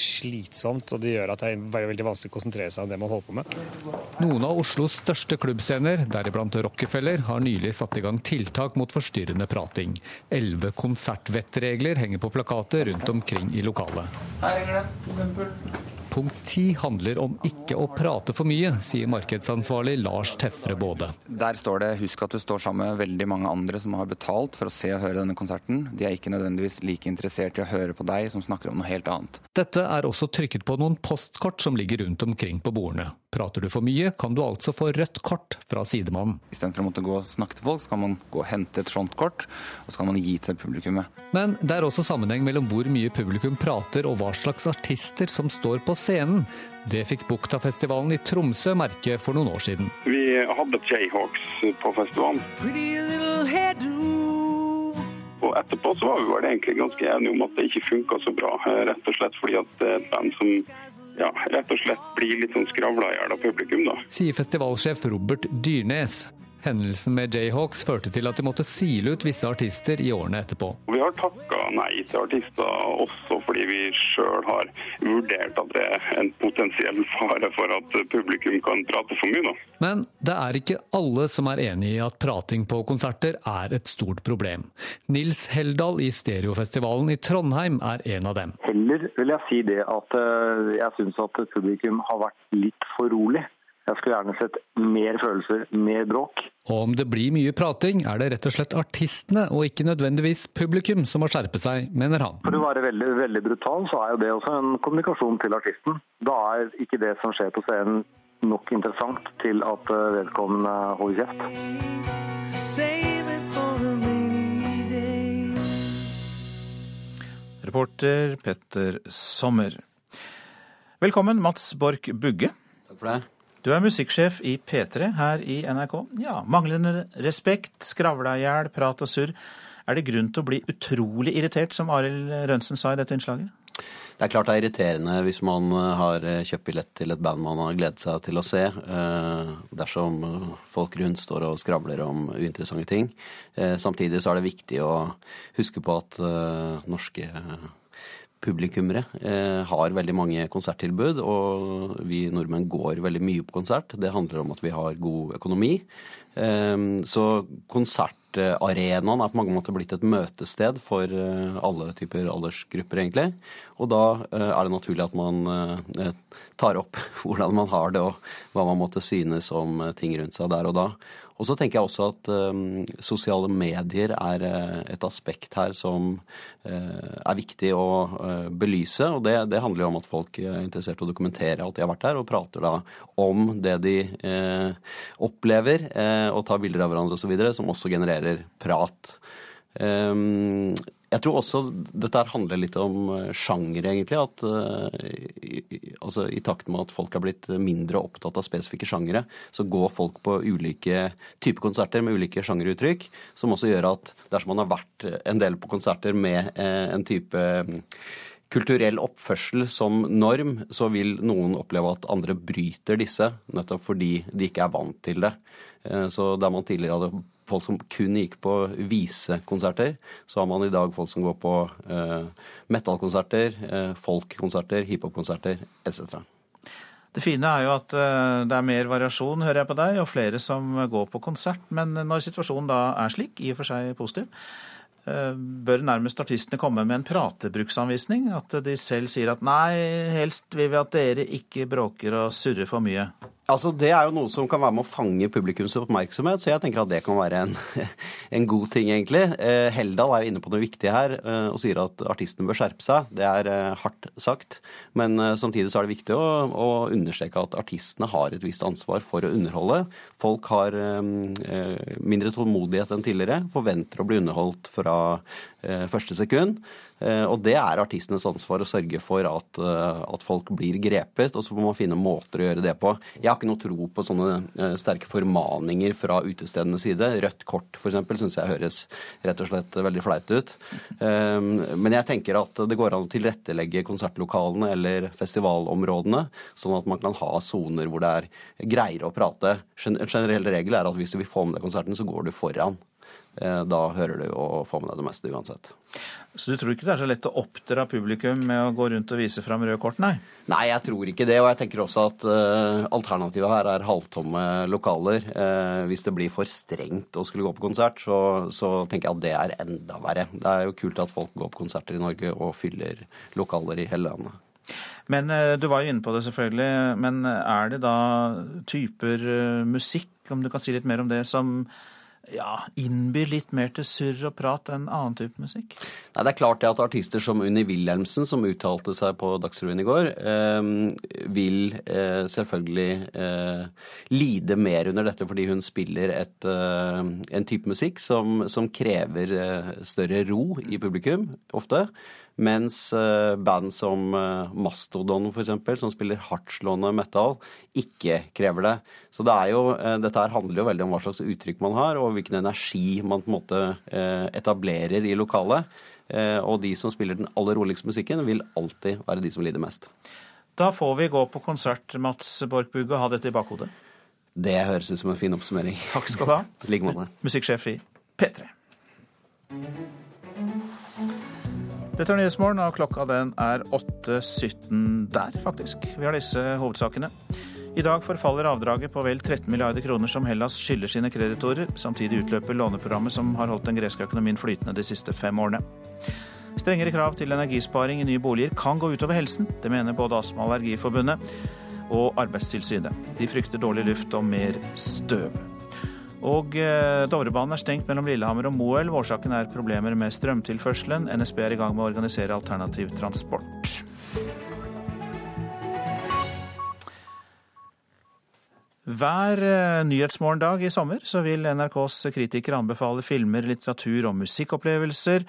slitsomt, og det gjør at det er veldig vanskelig å konsentrere seg om det man holder på med. Noen av Oslos største klubbscener, deriblant Rockefeller, har nylig satt i gang tiltak mot forstyrrende prating. Elleve konsertvettregler henger på plakater rundt omkring i lokalet. Her henger det, for eksempel. Punkt ti handler om ikke å prate for mye, sier markedsansvarlig Lars Tefre Både. Der står det 'husk at du står sammen med veldig mange andre som har betalt for å se og høre denne konserten'. De er ikke nødvendigvis like interessert i å høre på deg som snakker om noe helt annet. Dette er også trykket på noen postkort som ligger rundt omkring på bordene. Prater du for mye, kan du altså få rødt kort fra sidemannen. Istedenfor å måtte gå og snakke til folk, så kan man gå og hente et sånt kort, og så kan man gi til publikummet. Men det er også sammenheng mellom hvor mye publikum prater og hva slags artister som står på scenen. Det fikk Buktafestivalen i Tromsø merke for noen år siden. Vi hadde Jayhawks på festivalen. Og etterpå så var vi vel egentlig ganske enige om at det ikke funka så bra. Rett og slett fordi at det er et band som ja, rett og slett blir litt sånn skravla i hjel av publikum, da. Sier festivalsjef Robert Dyrnes. Hendelsen med Jayhawks førte til at de måtte sile ut visse artister i årene etterpå. Vi har takka nei til artister også fordi vi sjøl har vurdert at det er en potensiell fare for at publikum kan prate for mye. Da. Men det er ikke alle som er enig i at prating på konserter er et stort problem. Nils Heldal i Stereofestivalen i Trondheim er en av dem. Heller vil jeg si det at eh, jeg syns at publikum har vært litt for rolig. Jeg skulle gjerne sett mer følelser, mer bråk. Og om det blir mye prating, er det rett og slett artistene og ikke nødvendigvis publikum som må skjerpe seg, mener han. For å være veldig, veldig brutal, så er jo det også en kommunikasjon til artisten. Da er ikke det som skjer på scenen nok interessant til at eh, vedkommende holder kjeft. Reporter Petter Sommer. Velkommen, Mats Borch Bugge. Takk for det. Du er musikksjef i P3 her i NRK. Ja, Manglende respekt, skravla i hjel, prat og surr. Er det grunn til å bli utrolig irritert, som Arild Rønsen sa i dette innslaget? Det er klart det er irriterende hvis man har kjøpt billett til et band man har gledet seg til å se, eh, dersom folk rundt står og skravler om uinteressante ting. Eh, samtidig så er det viktig å huske på at eh, norske publikummere eh, har veldig mange konserttilbud, og vi nordmenn går veldig mye på konsert. Det handler om at vi har god økonomi. Eh, så konsertarenaen er på mange måter blitt et møtested for eh, alle typer aldersgrupper, egentlig. Og da eh, er det naturlig at man eh, tar opp hvordan man har det, og hva man måtte synes om eh, ting rundt seg der og da. Og så tenker jeg også at um, sosiale medier er uh, et aspekt her som uh, er viktig å uh, belyse. Og det, det, handler jo om at folk er interessert i å dokumentere alt de har vært her, og prater da om det de opplever, og tar bilder av hverandre osv., som også genererer prat. Um, jeg tror også dette handler litt om eh, sjanger, egentlig. At i, altså, i takt med at folk er blitt mindre opptatt av spesifikke sjangere, så går folk på ulike typer konserter med ulike sjangeruttrykk, som også gjør at dersom man har vært en del på konserter med uh, en type um, kulturell oppførsel som norm, så vil noen oppleve at andre bryter disse, nettopp fordi de ikke er vant til det. Så der man tidligere hadde folk som kun gikk på visekonserter. Så har man i dag folk som går på eh, metallkonserter, eh, folkkonserter, hiphopkonserter etc. Det fine er jo at uh, det er mer variasjon, hører jeg på deg, og flere som går på konsert. Men når situasjonen da er slik, i og for seg positiv, uh, bør nærmest artistene komme med en pratebruksanvisning? At de selv sier at nei, helst vil vi at dere ikke bråker og surrer for mye? Altså, Det er jo noe som kan være med å fange publikums oppmerksomhet, så jeg tenker at det kan være en, en god ting, egentlig. Eh, Heldal er jo inne på noe viktig her eh, og sier at artistene bør skjerpe seg. Det er eh, hardt sagt, men samtidig så er det viktig å, å, understreke at artistene har et visst ansvar for å underholde. Folk har mindre tålmodighet enn tidligere, forventer å bli underholdt fra første sekund. Og det er artistenes ansvar å sørge for at, at folk blir grepet, og så må man finne måter å gjøre det på. Jeg har ikke noe tro på sånne eh, sterke formaninger fra utestedenes side. Rødt kort f.eks. syns jeg høres rett og slett veldig flaut ut. Ehm, men jeg tenker at det går an å tilrettelegge konsertlokalene eller festivalområdene, sånn at man kan ha soner hvor det er greiere å prate. En generell regel er at hvis du vil få med deg konserten, så går du foran. Eh, da hører du og får med deg det meste uansett. Så du tror ikke det er så lett å oppdra publikum med å gå rundt og vise fram røde kort, nei? Nei, jeg tror ikke det. Og jeg tenker også at uh, alternativet her er halvtomme lokaler. Uh, hvis det blir for strengt å skulle gå på konsert, så, så, tenker jeg at det er enda verre. Det er jo kult at folk går på konserter i Norge og fyller lokaler i hele landet. Men Du var jo inne på det, selvfølgelig. Men er det da typer musikk, om du kan si litt mer om det, som ja, innbyr litt mer til surr og prat enn annen type musikk? Nei, Det er klart det at artister som Unni Wilhelmsen, som uttalte seg på Dagsrevyen i går, eh, vil eh, selvfølgelig eh, lide mer under dette fordi hun spiller et, eh, en type musikk som, som krever eh, større ro i publikum, ofte. Mens eh, band som Mastodon f.eks., som spiller hardtslående metal, ikke krever det. Så det er jo, dette her handler jo veldig om hva slags uttrykk man har, og hvilken energi man på en måte etablerer i lokalet. Og de som spiller den aller roligste musikken, vil alltid være de som lider mest. Da får vi gå på konsert, Mats Borch Bugge, og ha dette i bakhodet. Det høres ut som en fin oppsummering. Takk skal du ha. I like måte. Musikksjef i P3. Dette er Nyhetsmorgen, og klokka den er 8.17 der, faktisk. Vi har disse hovedsakene. I dag forfaller avdraget på vel 13 milliarder kroner som Hellas skylder sine kreditorer. Samtidig utløper låneprogrammet som har holdt den greske økonomien flytende de siste fem årene. Strengere krav til energisparing i nye boliger kan gå utover helsen. Det mener både Astma- og Allergiforbundet og Arbeidstilsynet. De frykter dårlig luft og mer støv. Og eh, Dovrebanen er stengt mellom Lillehammer og Moelv. Årsaken er problemer med strømtilførselen. NSB er i gang med å organisere alternativ transport. Hver eh, nyhetsmorgendag i sommer så vil NRKs kritikere anbefale filmer, litteratur og musikkopplevelser.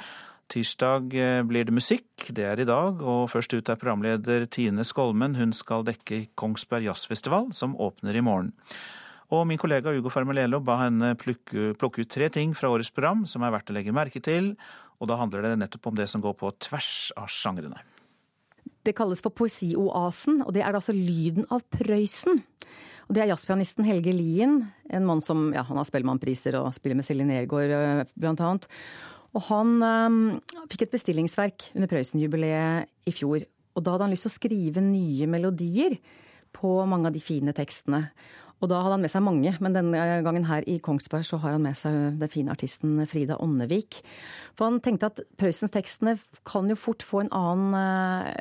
Tirsdag eh, blir det musikk, det er i dag, og først ut er programleder Tine Skolmen. Hun skal dekke Kongsberg Jazzfestival, som åpner i morgen. Og min kollega Ugo Fermelelo ba henne plukke, plukke ut tre ting fra årets program som er verdt å legge merke til, og da handler det nettopp om det som går på tvers av sjangrene. Det kalles for Poesioasen, og det er altså lyden av Prøysen. Og det er jazzpianisten Helge Lien, en mann som ja, han har Spellemannpriser og spiller med Silje Nergård bl.a. blant annet. Og han um, fikk et bestillingsverk under Prøysen-jubileet i fjor. Og da hadde han lyst til å skrive nye melodier på mange av de fine tekstene. Og da hadde han med seg mange, men denne gangen her i Kongsberg så har han med seg den fine artisten Frida Åndevik. For han tenkte at Prøysens tekstene kan jo fort få annen,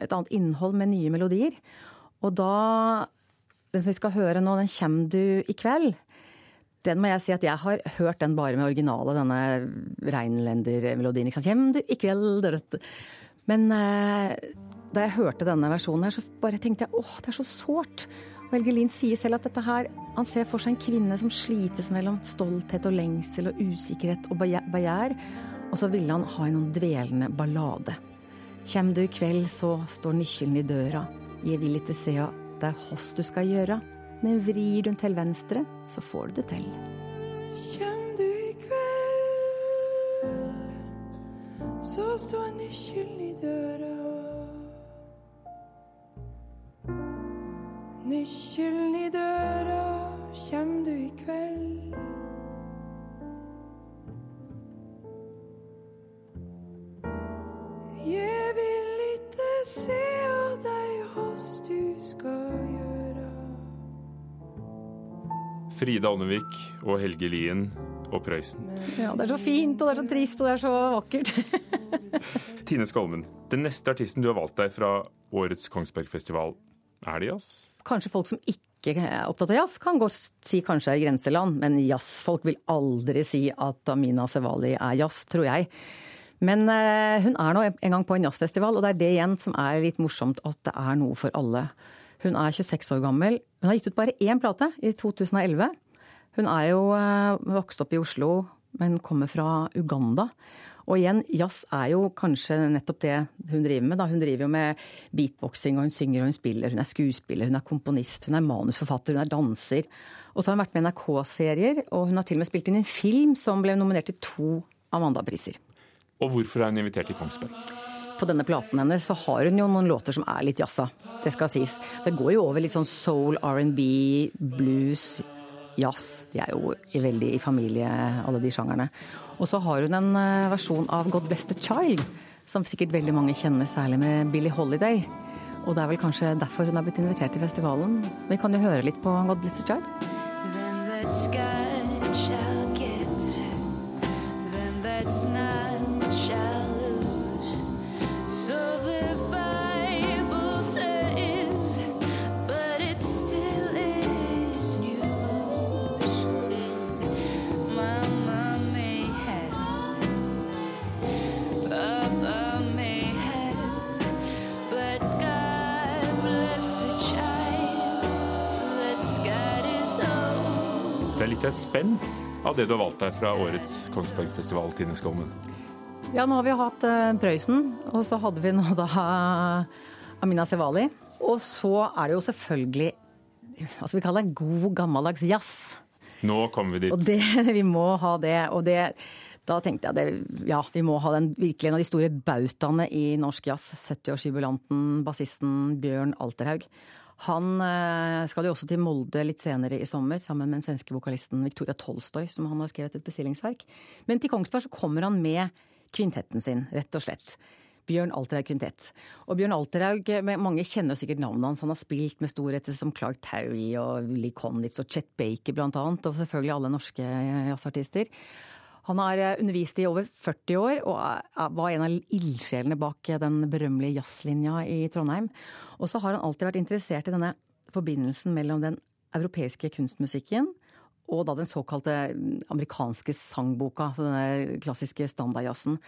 et annet innhold med nye melodier. Og da den som vi skal høre nå, den kommer du i kveld. Den må jeg si at jeg har hørt den bare med originale, denne Reinlender-melodien. Kjem du i kveld Men eh, da jeg hørte denne versjonen her, så bare tenkte jeg åh, det er så sårt. Og Helge Lien sier selv at dette her, han ser for seg en kvinne som slites mellom stolthet og lengsel og usikkerhet og begjær. Og så ville han ha en dvelende ballade. Kjem du i kveld, så står nøkkelen i døra. Jeg vil ikke se er hoss du skal gjøre, men vrir du den til venstre, så får du det til. Kjem du i kveld, så står nøkkelen i døra. Nøkkelen i døra, Frida Ånnevik og Helge Lien og Prøysen. Ja, det er så fint, og det er så trist, og det er så vakkert. Tine Skolmen, den neste artisten du har valgt deg fra årets Kongsbergfestival, er det jazz? Kanskje folk som ikke er opptatt av jazz, kan godt si kanskje er grenseland, men jazzfolk vil aldri si at Amina Sevali er jazz, tror jeg. Men uh, hun er nå en gang på en jazzfestival, og det er det igjen som er litt morsomt, at det er noe for alle. Hun er 26 år gammel. Hun har gitt ut bare én plate, i 2011. Hun er jo uh, vokst opp i Oslo, men kommer fra Uganda. Og igjen, jazz er jo kanskje nettopp det hun driver med. Da. Hun driver jo med beatboxing, og hun synger og hun spiller. Hun er skuespiller, hun er komponist, hun er manusforfatter, hun er danser. Og så har hun vært med i NRK-serier, og hun har til og med spilt inn en film som ble nominert til to Amanda-priser. Og hvorfor er hun invitert til Kongsberg? På denne platen hennes så har hun jo noen låter som er litt jazza. Det skal sies. Det går jo over litt sånn soul, R&B, blues, jazz. De er jo veldig i familie, alle de sjangerne. Og så har hun en eh, versjon av God Bless the Child, som sikkert veldig mange kjenner, særlig med Billie Holiday. Og det er vel kanskje derfor hun er blitt invitert til festivalen. Vi kan jo høre litt på God Bless the Child. Then that sky shall get, then that's not litt et spenn av det du har valgt deg fra årets Kongsbergfestival, Tine Skolmen. Ja, nå har vi hatt uh, Prøysen, og så hadde vi nå da Amina Sevali. Og så er det jo selvfølgelig Altså, vi kaller det god, gammeldags jazz. Nå kommer vi dit. Og det, vi må ha det. Og det, da tenkte jeg det, ja, vi må ha den virkelig en av de store bautaene i norsk jazz. 70-årsjubilanten, bassisten Bjørn Alterhaug. Han eh, skal jo også til Molde litt senere i sommer, sammen med den svenske vokalisten Victoria Tolstoy, som han har skrevet et bestillingsverk. Men til Kongsberg så kommer han med kvintetten sin, rett og slett. Bjørn Alterhaug kvintett. Og Bjørn Alterhaug, mange kjenner sikkert navnet hans. Han har spilt med storheter som Clark Terry og Willy Connitz og Chet Baker blant annet, og selvfølgelig alle norske jazzartister. Han har eh, undervist i over 40 år og var en av ildsjelene bak den berømmelige jazzlinja i Trondheim. Og så har han alltid vært interessert i denne forbindelsen mellom den europeiske kunstmusikken og da den såkalte mm, amerikanske sangboka, altså denne klassiske standardjazzen.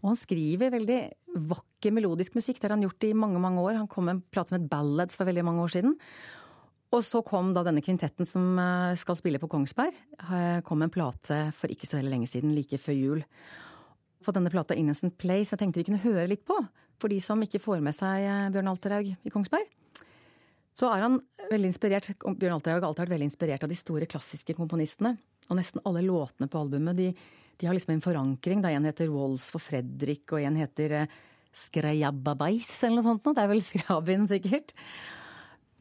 Og han skriver veldig vakker melodisk musikk. Det har han gjort i mange mange år. Han kom med en plate som het Ballads for veldig mange år siden. Og så kom da denne kvintetten som eh, skal spille på Kongsberg, eh, kom en plate for ikke så veldig lenge siden, like før jul. På denne plata Innocent Play, som jeg tenkte vi kunne høre litt på, for de som ikke får med seg eh, Bjørn Alterhaug i Kongsberg. Så er han veldig inspirert, Bjørn Alterhaug har alltid vært veldig inspirert av de store klassiske komponistene. Og nesten alle låtene på albumet de, de har liksom en forankring. Da en heter Walls for Fredrik, og en heter Skrejababais eller noe sånt. Det er vel Skrabin, sikkert.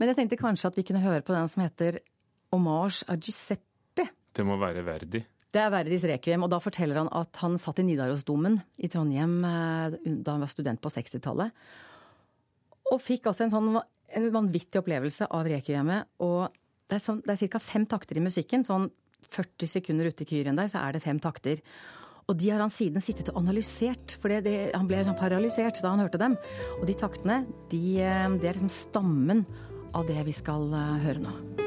Men jeg tenkte kanskje at vi kunne høre på den som heter Omage a Giuseppe. Det må være Verdi. Det er Verdis rekviem, og da forteller han at han satt i Nidarosdomen i Trondheim eh, da han var student på 60-tallet. Og fikk altså en sånn en vanvittig opplevelse av rekviemet. Og det er, sånn, det er ca. fem takter i musikken. Sånn 40 sekunder ute i kyrien der, så er det fem takter. Og de har han siden sittet og analysert, for det, det, han ble paralysert da han hørte dem. Og de taktene, de, eh, det er liksom stammen av det vi skal eh, høre nå.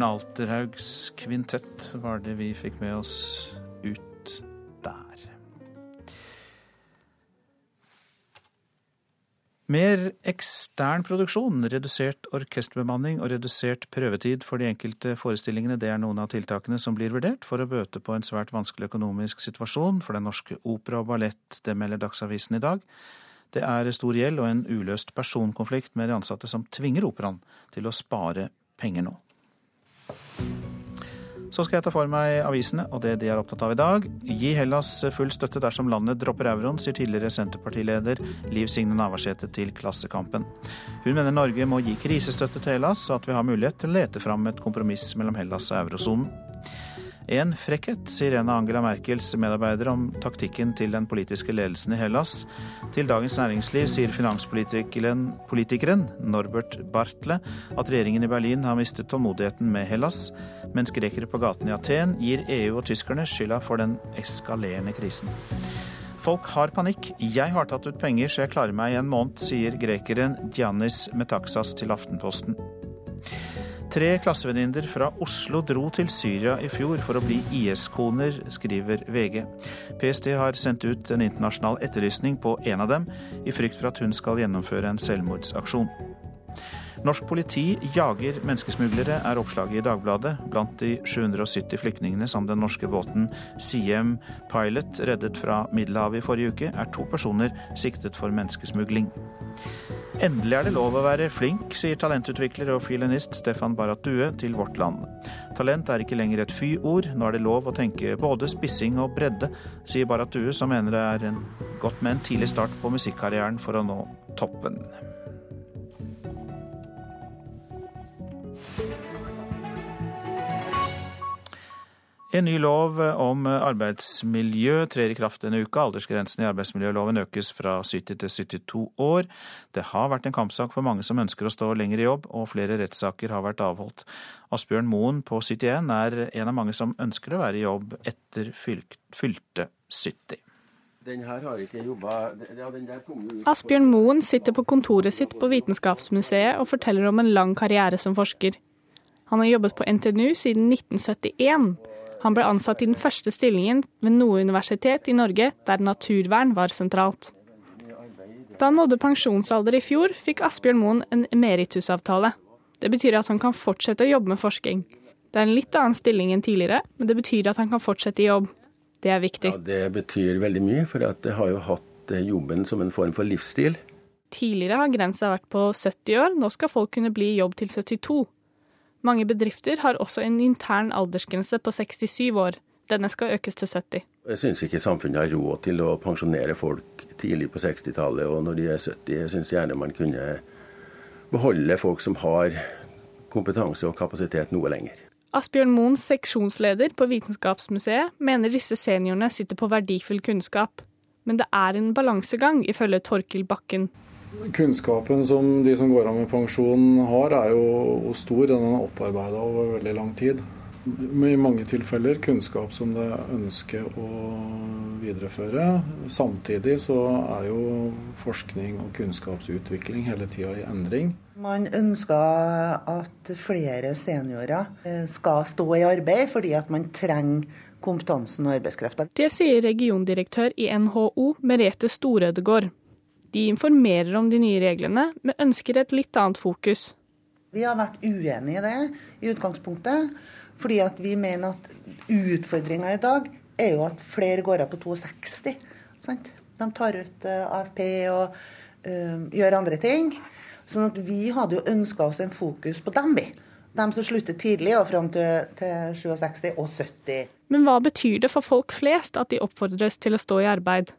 Bjørn Alterhaugs kvintett var det vi fikk med oss ut der. Mer ekstern produksjon, redusert orkesterbemanning og redusert prøvetid for de enkelte forestillingene, det er noen av tiltakene som blir vurdert for å bøte på en svært vanskelig økonomisk situasjon for Den norske opera og ballett. Det melder Dagsavisen i dag. Det er stor gjeld og en uløst personkonflikt med de ansatte som tvinger operaen til å spare penger nå. Så skal jeg ta for meg avisene og det de er opptatt av i dag. Gi Hellas full støtte dersom landet dropper euroen, sier tidligere Senterpartileder Liv Signe Navarsete til Klassekampen. Hun mener Norge må gi krisestøtte til Hellas, og at vi har mulighet til å lete fram et kompromiss mellom Hellas og eurosonen. En frekkhet, sier en av Angela Merkels medarbeidere om taktikken til den politiske ledelsen i Hellas. Til Dagens Næringsliv sier finanspolitikeren Norbert Bartle at regjeringen i Berlin har mistet tålmodigheten med Hellas, mens grekere på gaten i Aten gir EU og tyskerne skylda for den eskalerende krisen. Folk har panikk. Jeg har tatt ut penger så jeg klarer meg i en måned, sier grekeren Giannis Metaxas til Aftenposten. Tre klassevenninner fra Oslo dro til Syria i fjor for å bli IS-koner, skriver VG. PST har sendt ut en internasjonal etterlysning på en av dem, i frykt for at hun skal gjennomføre en selvmordsaksjon. Norsk politi jager menneskesmuglere, er oppslaget i Dagbladet. Blant de 770 flyktningene som den norske båten Siem Pilot reddet fra Middelhavet i forrige uke, er to personer siktet for menneskesmugling. Endelig er det lov å være flink, sier talentutvikler og fiolinist Stefan Barrat Due til Vårt Land. Talent er ikke lenger et fy-ord, nå er det lov å tenke både spissing og bredde, sier Barrat Due, som mener det er en, godt med en tidlig start på musikkarrieren for å nå toppen. En ny lov om arbeidsmiljø trer i kraft denne uka. Aldersgrensen i arbeidsmiljøloven økes fra 70 til 72 år. Det har vært en kampsak for mange som ønsker å stå lenger i jobb, og flere rettssaker har vært avholdt. Asbjørn Moen på 71 er en av mange som ønsker å være i jobb etter fylte 70. Den her har ikke jobba ja, Asbjørn Moen sitter på kontoret sitt på Vitenskapsmuseet og forteller om en lang karriere som forsker. Han har jobbet på NTNU siden 1971 han ble ansatt i den første stillingen ved noe universitet i Norge der naturvern var sentralt. Da han nådde pensjonsalder i fjor, fikk Asbjørn Moen en emeritusavtale. Det betyr at han kan fortsette å jobbe med forskning. Det er en litt annen stilling enn tidligere, men det betyr at han kan fortsette i jobb. Det er viktig. Ja, det betyr veldig mye, for jeg har jo hatt eh, jobben som en form for livsstil. Tidligere har grensa vært på 70 år, nå skal folk kunne bli i jobb til 72. Mange bedrifter har også en intern aldersgrense på 67 år. Denne skal økes til 70. Jeg syns ikke samfunnet har råd til å pensjonere folk tidlig på 60-tallet og når de er 70. Jeg syns gjerne man kunne beholde folk som har kompetanse og kapasitet noe lenger. Asbjørn Moen, seksjonsleder på Vitenskapsmuseet, mener disse seniorene sitter på verdifull kunnskap. Men det er en balansegang, ifølge Torkil Bakken. Kunnskapen som de som går av med pensjon har, er jo stor. Den er opparbeida over veldig lang tid. I mange tilfeller kunnskap som det ønsker å videreføre. Samtidig så er jo forskning og kunnskapsutvikling hele tida i endring. Man ønsker at flere seniorer eh, skal stå i arbeid, fordi at man trenger kompetansen og arbeidskrefta. Det sier regiondirektør i NHO, Merete Storødegård. De informerer om de nye reglene, men ønsker et litt annet fokus. Vi har vært uenig i det i utgangspunktet, fordi vi mener at utfordringa i dag er jo at flere går av på 62. Sant? De tar ut eh, AFP og øh, gjør andre ting. Sånn at vi hadde jo ønska oss en fokus på dem, vi. De som slutter tidlig og fram til, til 67 og 70. Men hva betyr det for folk flest at de oppfordres til å stå i arbeid?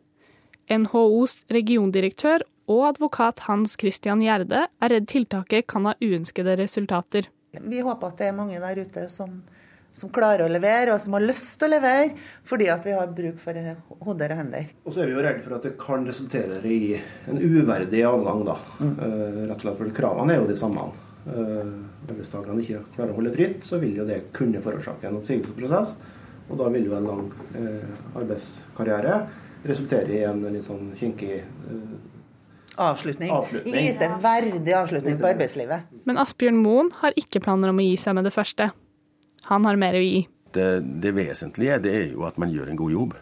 NHOs regiondirektør og advokat Hans Christian Gjerde er redd tiltaket kan ha uønskede resultater. Vi håper at det er mange der ute som, som klarer å levere, og som har lyst til å levere, fordi at vi har bruk for hoder og hender. Og så er vi jo redd for at det kan resultere i en uverdig avgang, da. Mm. Uh, rett og slett for kravene er jo de samme. Uh, Arbeidstakerne ikke klarer å holde tritt, så vil jo det kunne forårsake en oppsigelsesprosess. Og da vil jo en lang uh, arbeidskarriere resultere i en litt sånn kinkig Avslutning. avslutning. Lite verdig avslutning på arbeidslivet. Men Asbjørn Moen har ikke planer om å gi seg med det første. Han har mer å gi. Det, det vesentlige det er jo at man gjør en god jobb.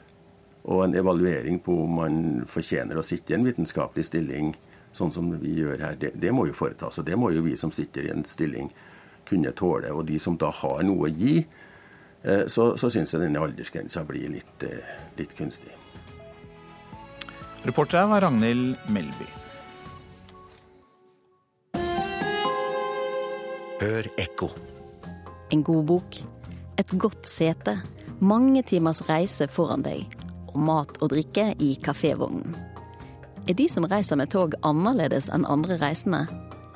Og en evaluering på om man fortjener å sitte i en vitenskapelig stilling sånn som vi gjør her, det, det må jo foretas. Og det må jo vi som sitter i en stilling kunne tåle. Og de som da har noe å gi, eh, så, så syns jeg denne aldersgrensa blir litt, eh, litt kunstig. Reporter var Ragnhild Melby. Hør ekko. En god bok, et godt sete, mange timers reise foran deg og mat og drikke i kafévognen. Er de som reiser med tog annerledes enn andre reisende?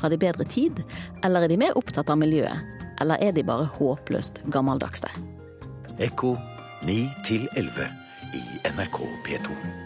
Har de bedre tid, eller er de mer opptatt av miljøet? Eller er de bare håpløst gammeldagste? Ekko 9 11 i NRK P2.